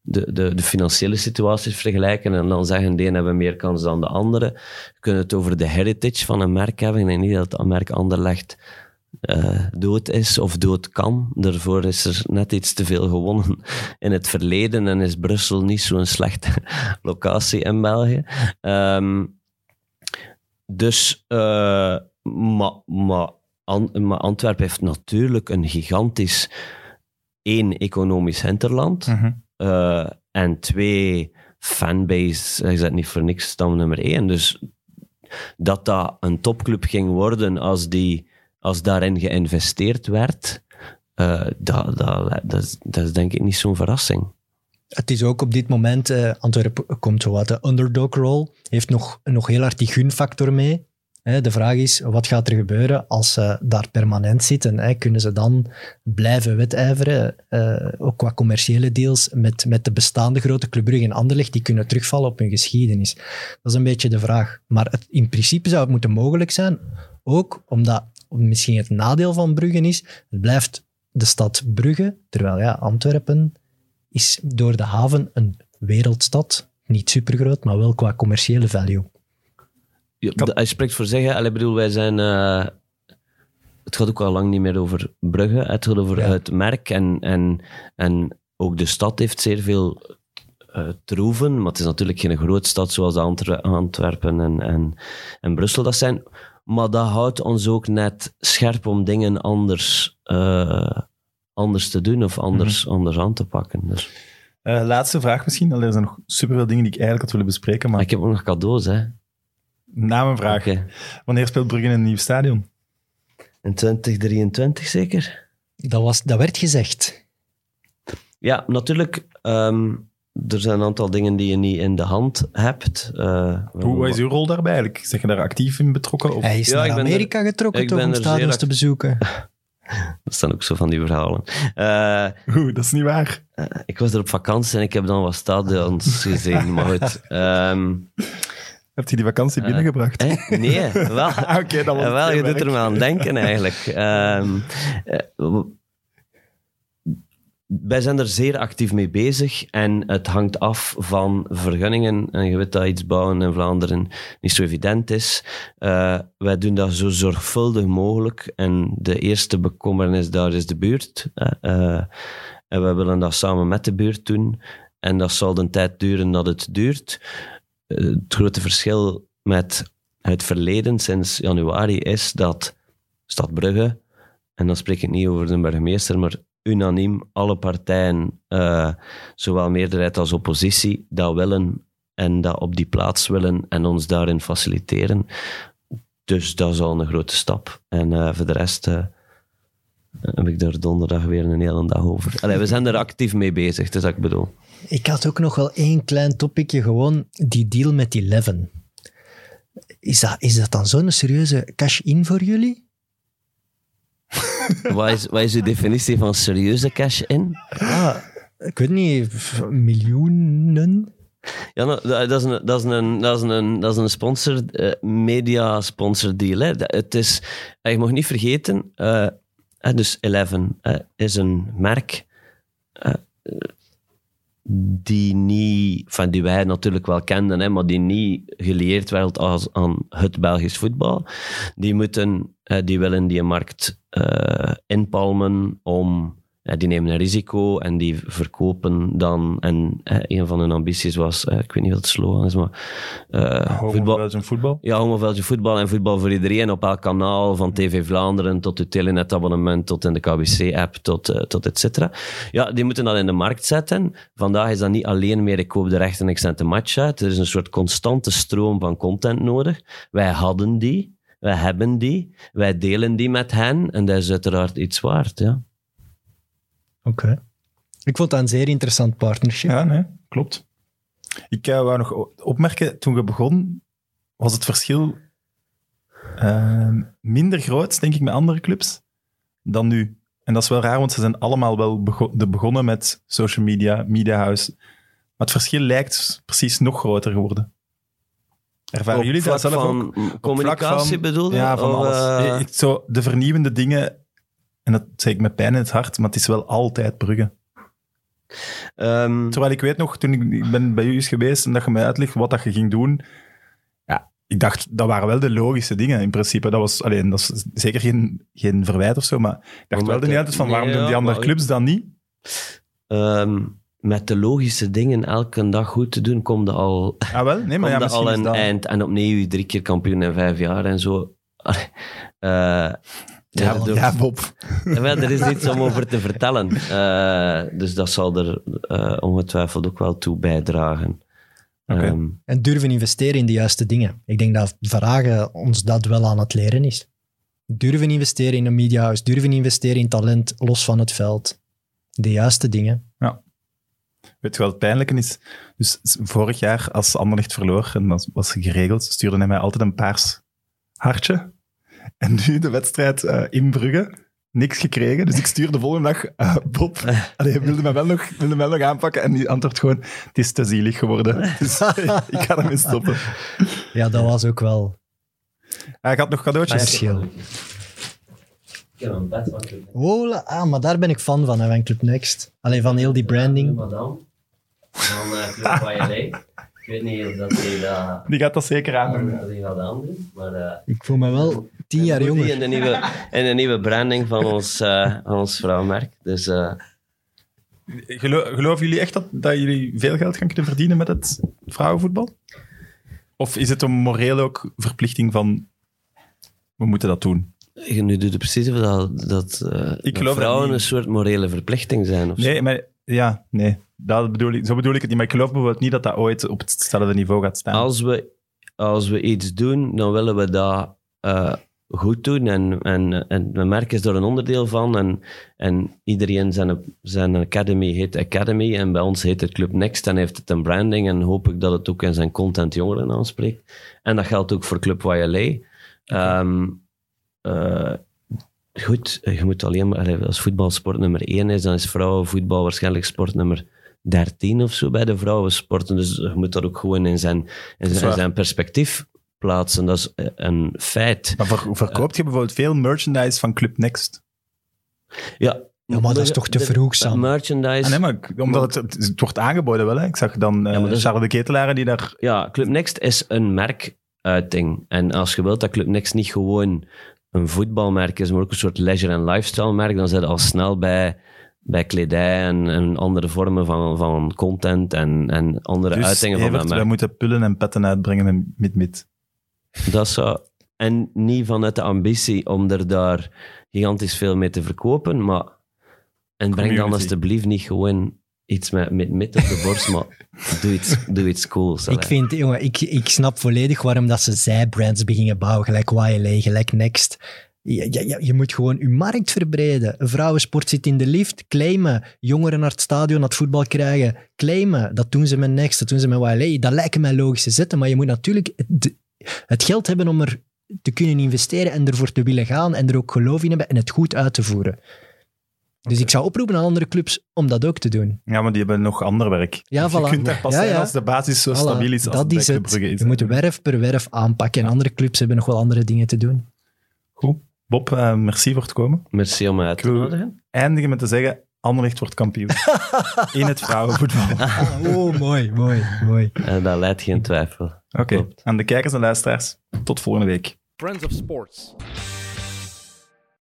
de, de, de financiële situaties vergelijken en dan zeggen de ene hebben meer kans dan de andere. We kunnen het over de heritage van een merk hebben. Ik denk niet dat een merk Anderlecht eh dood is of dood kan. Daarvoor is er net iets te veel gewonnen in het verleden en is Brussel niet zo'n slechte locatie in België. Ehm, dus, eh, maar, maar, An- maar Antwerpen heeft natuurlijk een gigantisch één economisch hinterland. Mhm. Eh, en twee, fanbase, hij zet niet voor niks stam nummer één. Dus dat dat een topclub ging worden als, die, als daarin geïnvesteerd werd, eh, dat, dat, dat, is, denk ik niet zo'n verrassing. Het is ook op dit moment, eh, Antwerpen komt zo wat de underdog-rol, heeft nog, nog heel hard die gunfactor mee. De vraag is, wat gaat er gebeuren als ze daar permanent zitten? Kunnen ze dan blijven wedijveren, eh, ook qua commerciële deals, met, met de bestaande grote Club Brugge en Anderlecht, die kunnen terugvallen op hun geschiedenis? Dat is een beetje de vraag. Maar het, in principe zou het moeten mogelijk zijn, ook omdat misschien het nadeel van Brugge is, het blijft de stad Brugge, terwijl ja, Antwerpen is door de haven een wereldstad. Niet supergroot, maar wel qua commerciële value. Ja, de- hij spreekt voor zeggen. Ik bedoel, wij zijn. eh, het gaat ook al lang niet meer over Brugge. Het gaat over Ja. het merk. En, en, en ook de stad heeft zeer veel eh troeven. Maar het is natuurlijk geen grote stad zoals Antwer- Antwerpen en, en, en Brussel dat zijn. Maar dat houdt ons ook net scherp om dingen anders, eh, anders te doen of anders, anders aan te pakken. Dus, Eh, laatste vraag misschien. Allee, Er zijn nog superveel dingen die ik eigenlijk had willen bespreken, maar ik heb ook nog cadeaus, hè. na mijn vraag. Wanneer speelt Brugge in een nieuw stadion? In 2023 zeker? Dat, was, dat werd gezegd. Ja, natuurlijk. ehm, er zijn een aantal dingen die je niet in de hand hebt. Eh, Hoe is uw rol daarbij eigenlijk? Zeg je daar actief in betrokken? Of? Hij is Ja, ik naar ben Amerika getrokken ik toch, ben om stadions te bezoeken. Dat staan ook zo van die verhalen. Eh, Oeh, dat is niet waar. ik was er op vakantie en ik heb dan wat stadions gezien. Maar goed. ehm, Heb je die vakantie Eh, binnengebracht? Nee, wel. Ah, Oké, dat was Eh, wel, je werk. doet er maar aan denken eigenlijk. Ehm, eh, wij zijn er zeer actief mee bezig en het hangt af van vergunningen. En je weet dat iets bouwen in Vlaanderen niet zo evident is. Eh, wij doen dat zo zorgvuldig mogelijk en de eerste bekommernis daar is de buurt. Eh, eh, en wij willen dat samen met de buurt doen. En dat zal de tijd duren dat het duurt. Het grote verschil met het verleden sinds januari is dat Stad Brugge, en dan spreek ik niet over de burgemeester, maar unaniem alle partijen, eh, zowel meerderheid als oppositie, dat willen en dat op die plaats willen en ons daarin faciliteren. Dus dat is al een grote stap. En eh, voor de rest eh, heb ik daar donderdag weer een hele dag over. Allee, we zijn er actief mee bezig, dat is wat ik bedoel. Ik had ook nog wel één klein topicje, gewoon die deal met die Leven. Is dat, is dat dan zo'n serieuze cash-in voor jullie? Wat is, wat is uw definitie van serieuze cash-in? Ah, ik weet niet, miljoenen? Ja, dat is een, dat is een, dat is een, dat is een sponsor, eh, media sponsor deal. Hè. Het is, eh, je mag niet vergeten, eh, dus Eleven is een merk die niet, van die wij natuurlijk wel kenden, hè, maar die niet gelieerd werd als, aan het Belgisch voetbal. Die, moeten, eh, die willen die markt eh, inpalmen om ja, die nemen een risico en die verkopen dan. En eh, een van hun ambities was, eh, ik weet niet wat het slogan is, maar. eh, voetbal, voetbal. ja, homoveldje voetbal en voetbal voor iedereen op elk kanaal, van TV Vlaanderen tot uw telenetabonnement, tot in de KBC-app, tot, eh, tot et cetera. Ja, die moeten dat in de markt zetten. Vandaag is dat niet alleen meer, ik koop de rechten en ik zend de match uit. Er is een soort constante stroom van content nodig. Wij hadden die, wij hebben die, wij delen die met hen en dat is uiteraard iets waard, ja. Oké. Ik vond dat een zeer interessant partnership. Ja, nee, klopt. Ik eh, wou nog opmerken, toen we begonnen, was het verschil eh, minder groot, denk ik, met andere clubs dan nu. En dat is wel raar, want ze zijn allemaal wel bego- de begonnen met social media, media house. Maar het verschil lijkt precies nog groter geworden. Ervaren Op jullie dat zelf van ook? Communicatie van- bedoel je? Ja, van Of, alles. eh, ik, zo, de vernieuwende dingen, en dat zeg ik met pijn in het hart, maar het is wel altijd Brugge. Ehm, Terwijl ik weet nog, toen ik, ik ben bij u eens geweest en dat je mij uitlegt wat dat je ging doen. Ja, ik dacht, dat waren wel de logische dingen in principe. Dat was, alleen, dat is zeker geen, geen verwijt of zo, maar ik dacht wel de hele tijd van, waarom nee, doen die andere clubs dan niet? ehm, met de logische dingen elke dag goed te doen, komt er al, Ah wel? Nee, maar ja, er al een dat... eind. En opnieuw drie keer kampioen in vijf jaar en zo. Eh, Ja, ja, Bob. Ja, wel, er is iets om over te vertellen. Eh, dus dat zal er eh, ongetwijfeld ook wel toe bijdragen. Ehm, En durven investeren in de juiste dingen. Ik denk dat Vragen ons dat wel aan het leren is. Durven investeren in een mediahuis, durven investeren in talent los van het veld. De juiste dingen. Weet je wat het pijnlijke is? Dus vorig jaar, als Anderlecht verloor, en dat was geregeld, stuurde hij mij altijd een paars hartje. En nu de wedstrijd eh, in Brugge, niks gekregen. Dus ik stuurde de volgende dag, eh, Bob, allee, hij wilde mij, wel nog, wilde mij wel nog aanpakken. En die antwoordt gewoon, het is te zielig geworden. Dus ik ga ermee stoppen. Ja, dat was ook wel Hij gaat nog cadeautjes. Ik heb een bed van Club Hola, ah, maar daar ben ik fan van, hè, van Club Next. Alleen van heel die branding. Madame van uh, Club Violet. Ik weet niet of dat hij dat, Die gaat dat zeker aan. dat aandoet, maar... eh, Ik voel me wel tien jaar die jonger. In de nieuwe, in de nieuwe branding van ons, eh, van ons vrouwmerk. Dus eh, Gelo- geloven jullie echt dat, dat jullie veel geld gaan kunnen verdienen met het vrouwenvoetbal? Of is het een moreel ook verplichting van, we moeten dat doen? Nu doet het precies of dat, dat, eh, dat geloof dat vrouwen een soort morele verplichting zijn. Of zo. Nee, maar ja, nee. Dat bedoel ik, zo bedoel ik het niet. Maar ik geloof bijvoorbeeld niet dat dat ooit op hetzelfde niveau gaat staan. Als we, als we iets doen, dan willen we dat eh, goed doen. En, en, en mijn merk is er een onderdeel van. En, en iedereen zijn, zijn academy heet Academy. En bij ons heet het Club Next. En heeft het een branding. En hoop ik dat het ook in zijn content jongeren aanspreekt. En dat geldt ook voor Club YLA. Ehm, eh, goed, je moet alleen maar... Als voetbal sport nummer 1 is, dan is vrouwenvoetbal waarschijnlijk sport nummer 13 of zo bij de vrouwensporten. Dus je moet dat ook gewoon in zijn, in zijn, waar. in zijn perspectief plaatsen. Dat is eh, een feit. Maar ver- verkoopt je bijvoorbeeld veel merchandise van Club Next? Ja, Ja, maar dat is toch te vroeg, Sam? Merchandise. Ah, nee, maar omdat het, het, het wordt aangeboden wel. Hè. Ik zag dan eh Ja, is- Charles de Ketelaren die daar... Ja, Club Next is een merkuiting. En als je wilt dat Club Next niet gewoon een voetbalmerk is, maar ook een soort leisure- en lifestyle-merk, dan zit al snel bij, bij kledij en, en andere vormen van, van content en, en andere Dus uitingen van dat wij merk. moeten pullen en petten uitbrengen met mid-mid. Dat zou... En niet vanuit de ambitie om er daar gigantisch veel mee te verkopen, maar... En breng dan alsjeblieft niet gewoon iets met, met, met op de borst, maar doe iets, doe iets cools. Ik vind, jongen, ik, ik snap volledig waarom dat ze zij-brands beginnen bouwen, gelijk YLA, gelijk Next. Ja, ja, je moet gewoon je markt verbreden. Een vrouwensport zit in de lift, claimen. Jongeren naar het stadion, naar het voetbal krijgen, claimen. Dat doen ze met Next, dat doen ze met YLA. Dat lijken mij logische zetten, maar je moet natuurlijk het, het geld hebben om er te kunnen investeren en ervoor te willen gaan en er ook geloof in hebben en het goed uit te voeren. Dus ik zou oproepen aan andere clubs om dat ook te doen. Ja, maar die hebben nog ander werk. Ja, je voilà. kunt daar pas Ja, zijn ja. als de basis zo Voilà, stabiel is als dat is het. Brugge is. Je moet werf per werf aanpakken. En andere clubs hebben nog wel andere dingen te doen. Goed. Bob, eh, merci voor het komen. Merci om uit te nodigen. Eindigen met te zeggen, Anderlecht wordt kampioen. in het vrouwenvoetbal. oh, mooi, mooi, mooi. En dat leidt geen twijfel. Oké, aan de kijkers en luisteraars, tot volgende week. Friends of Sports.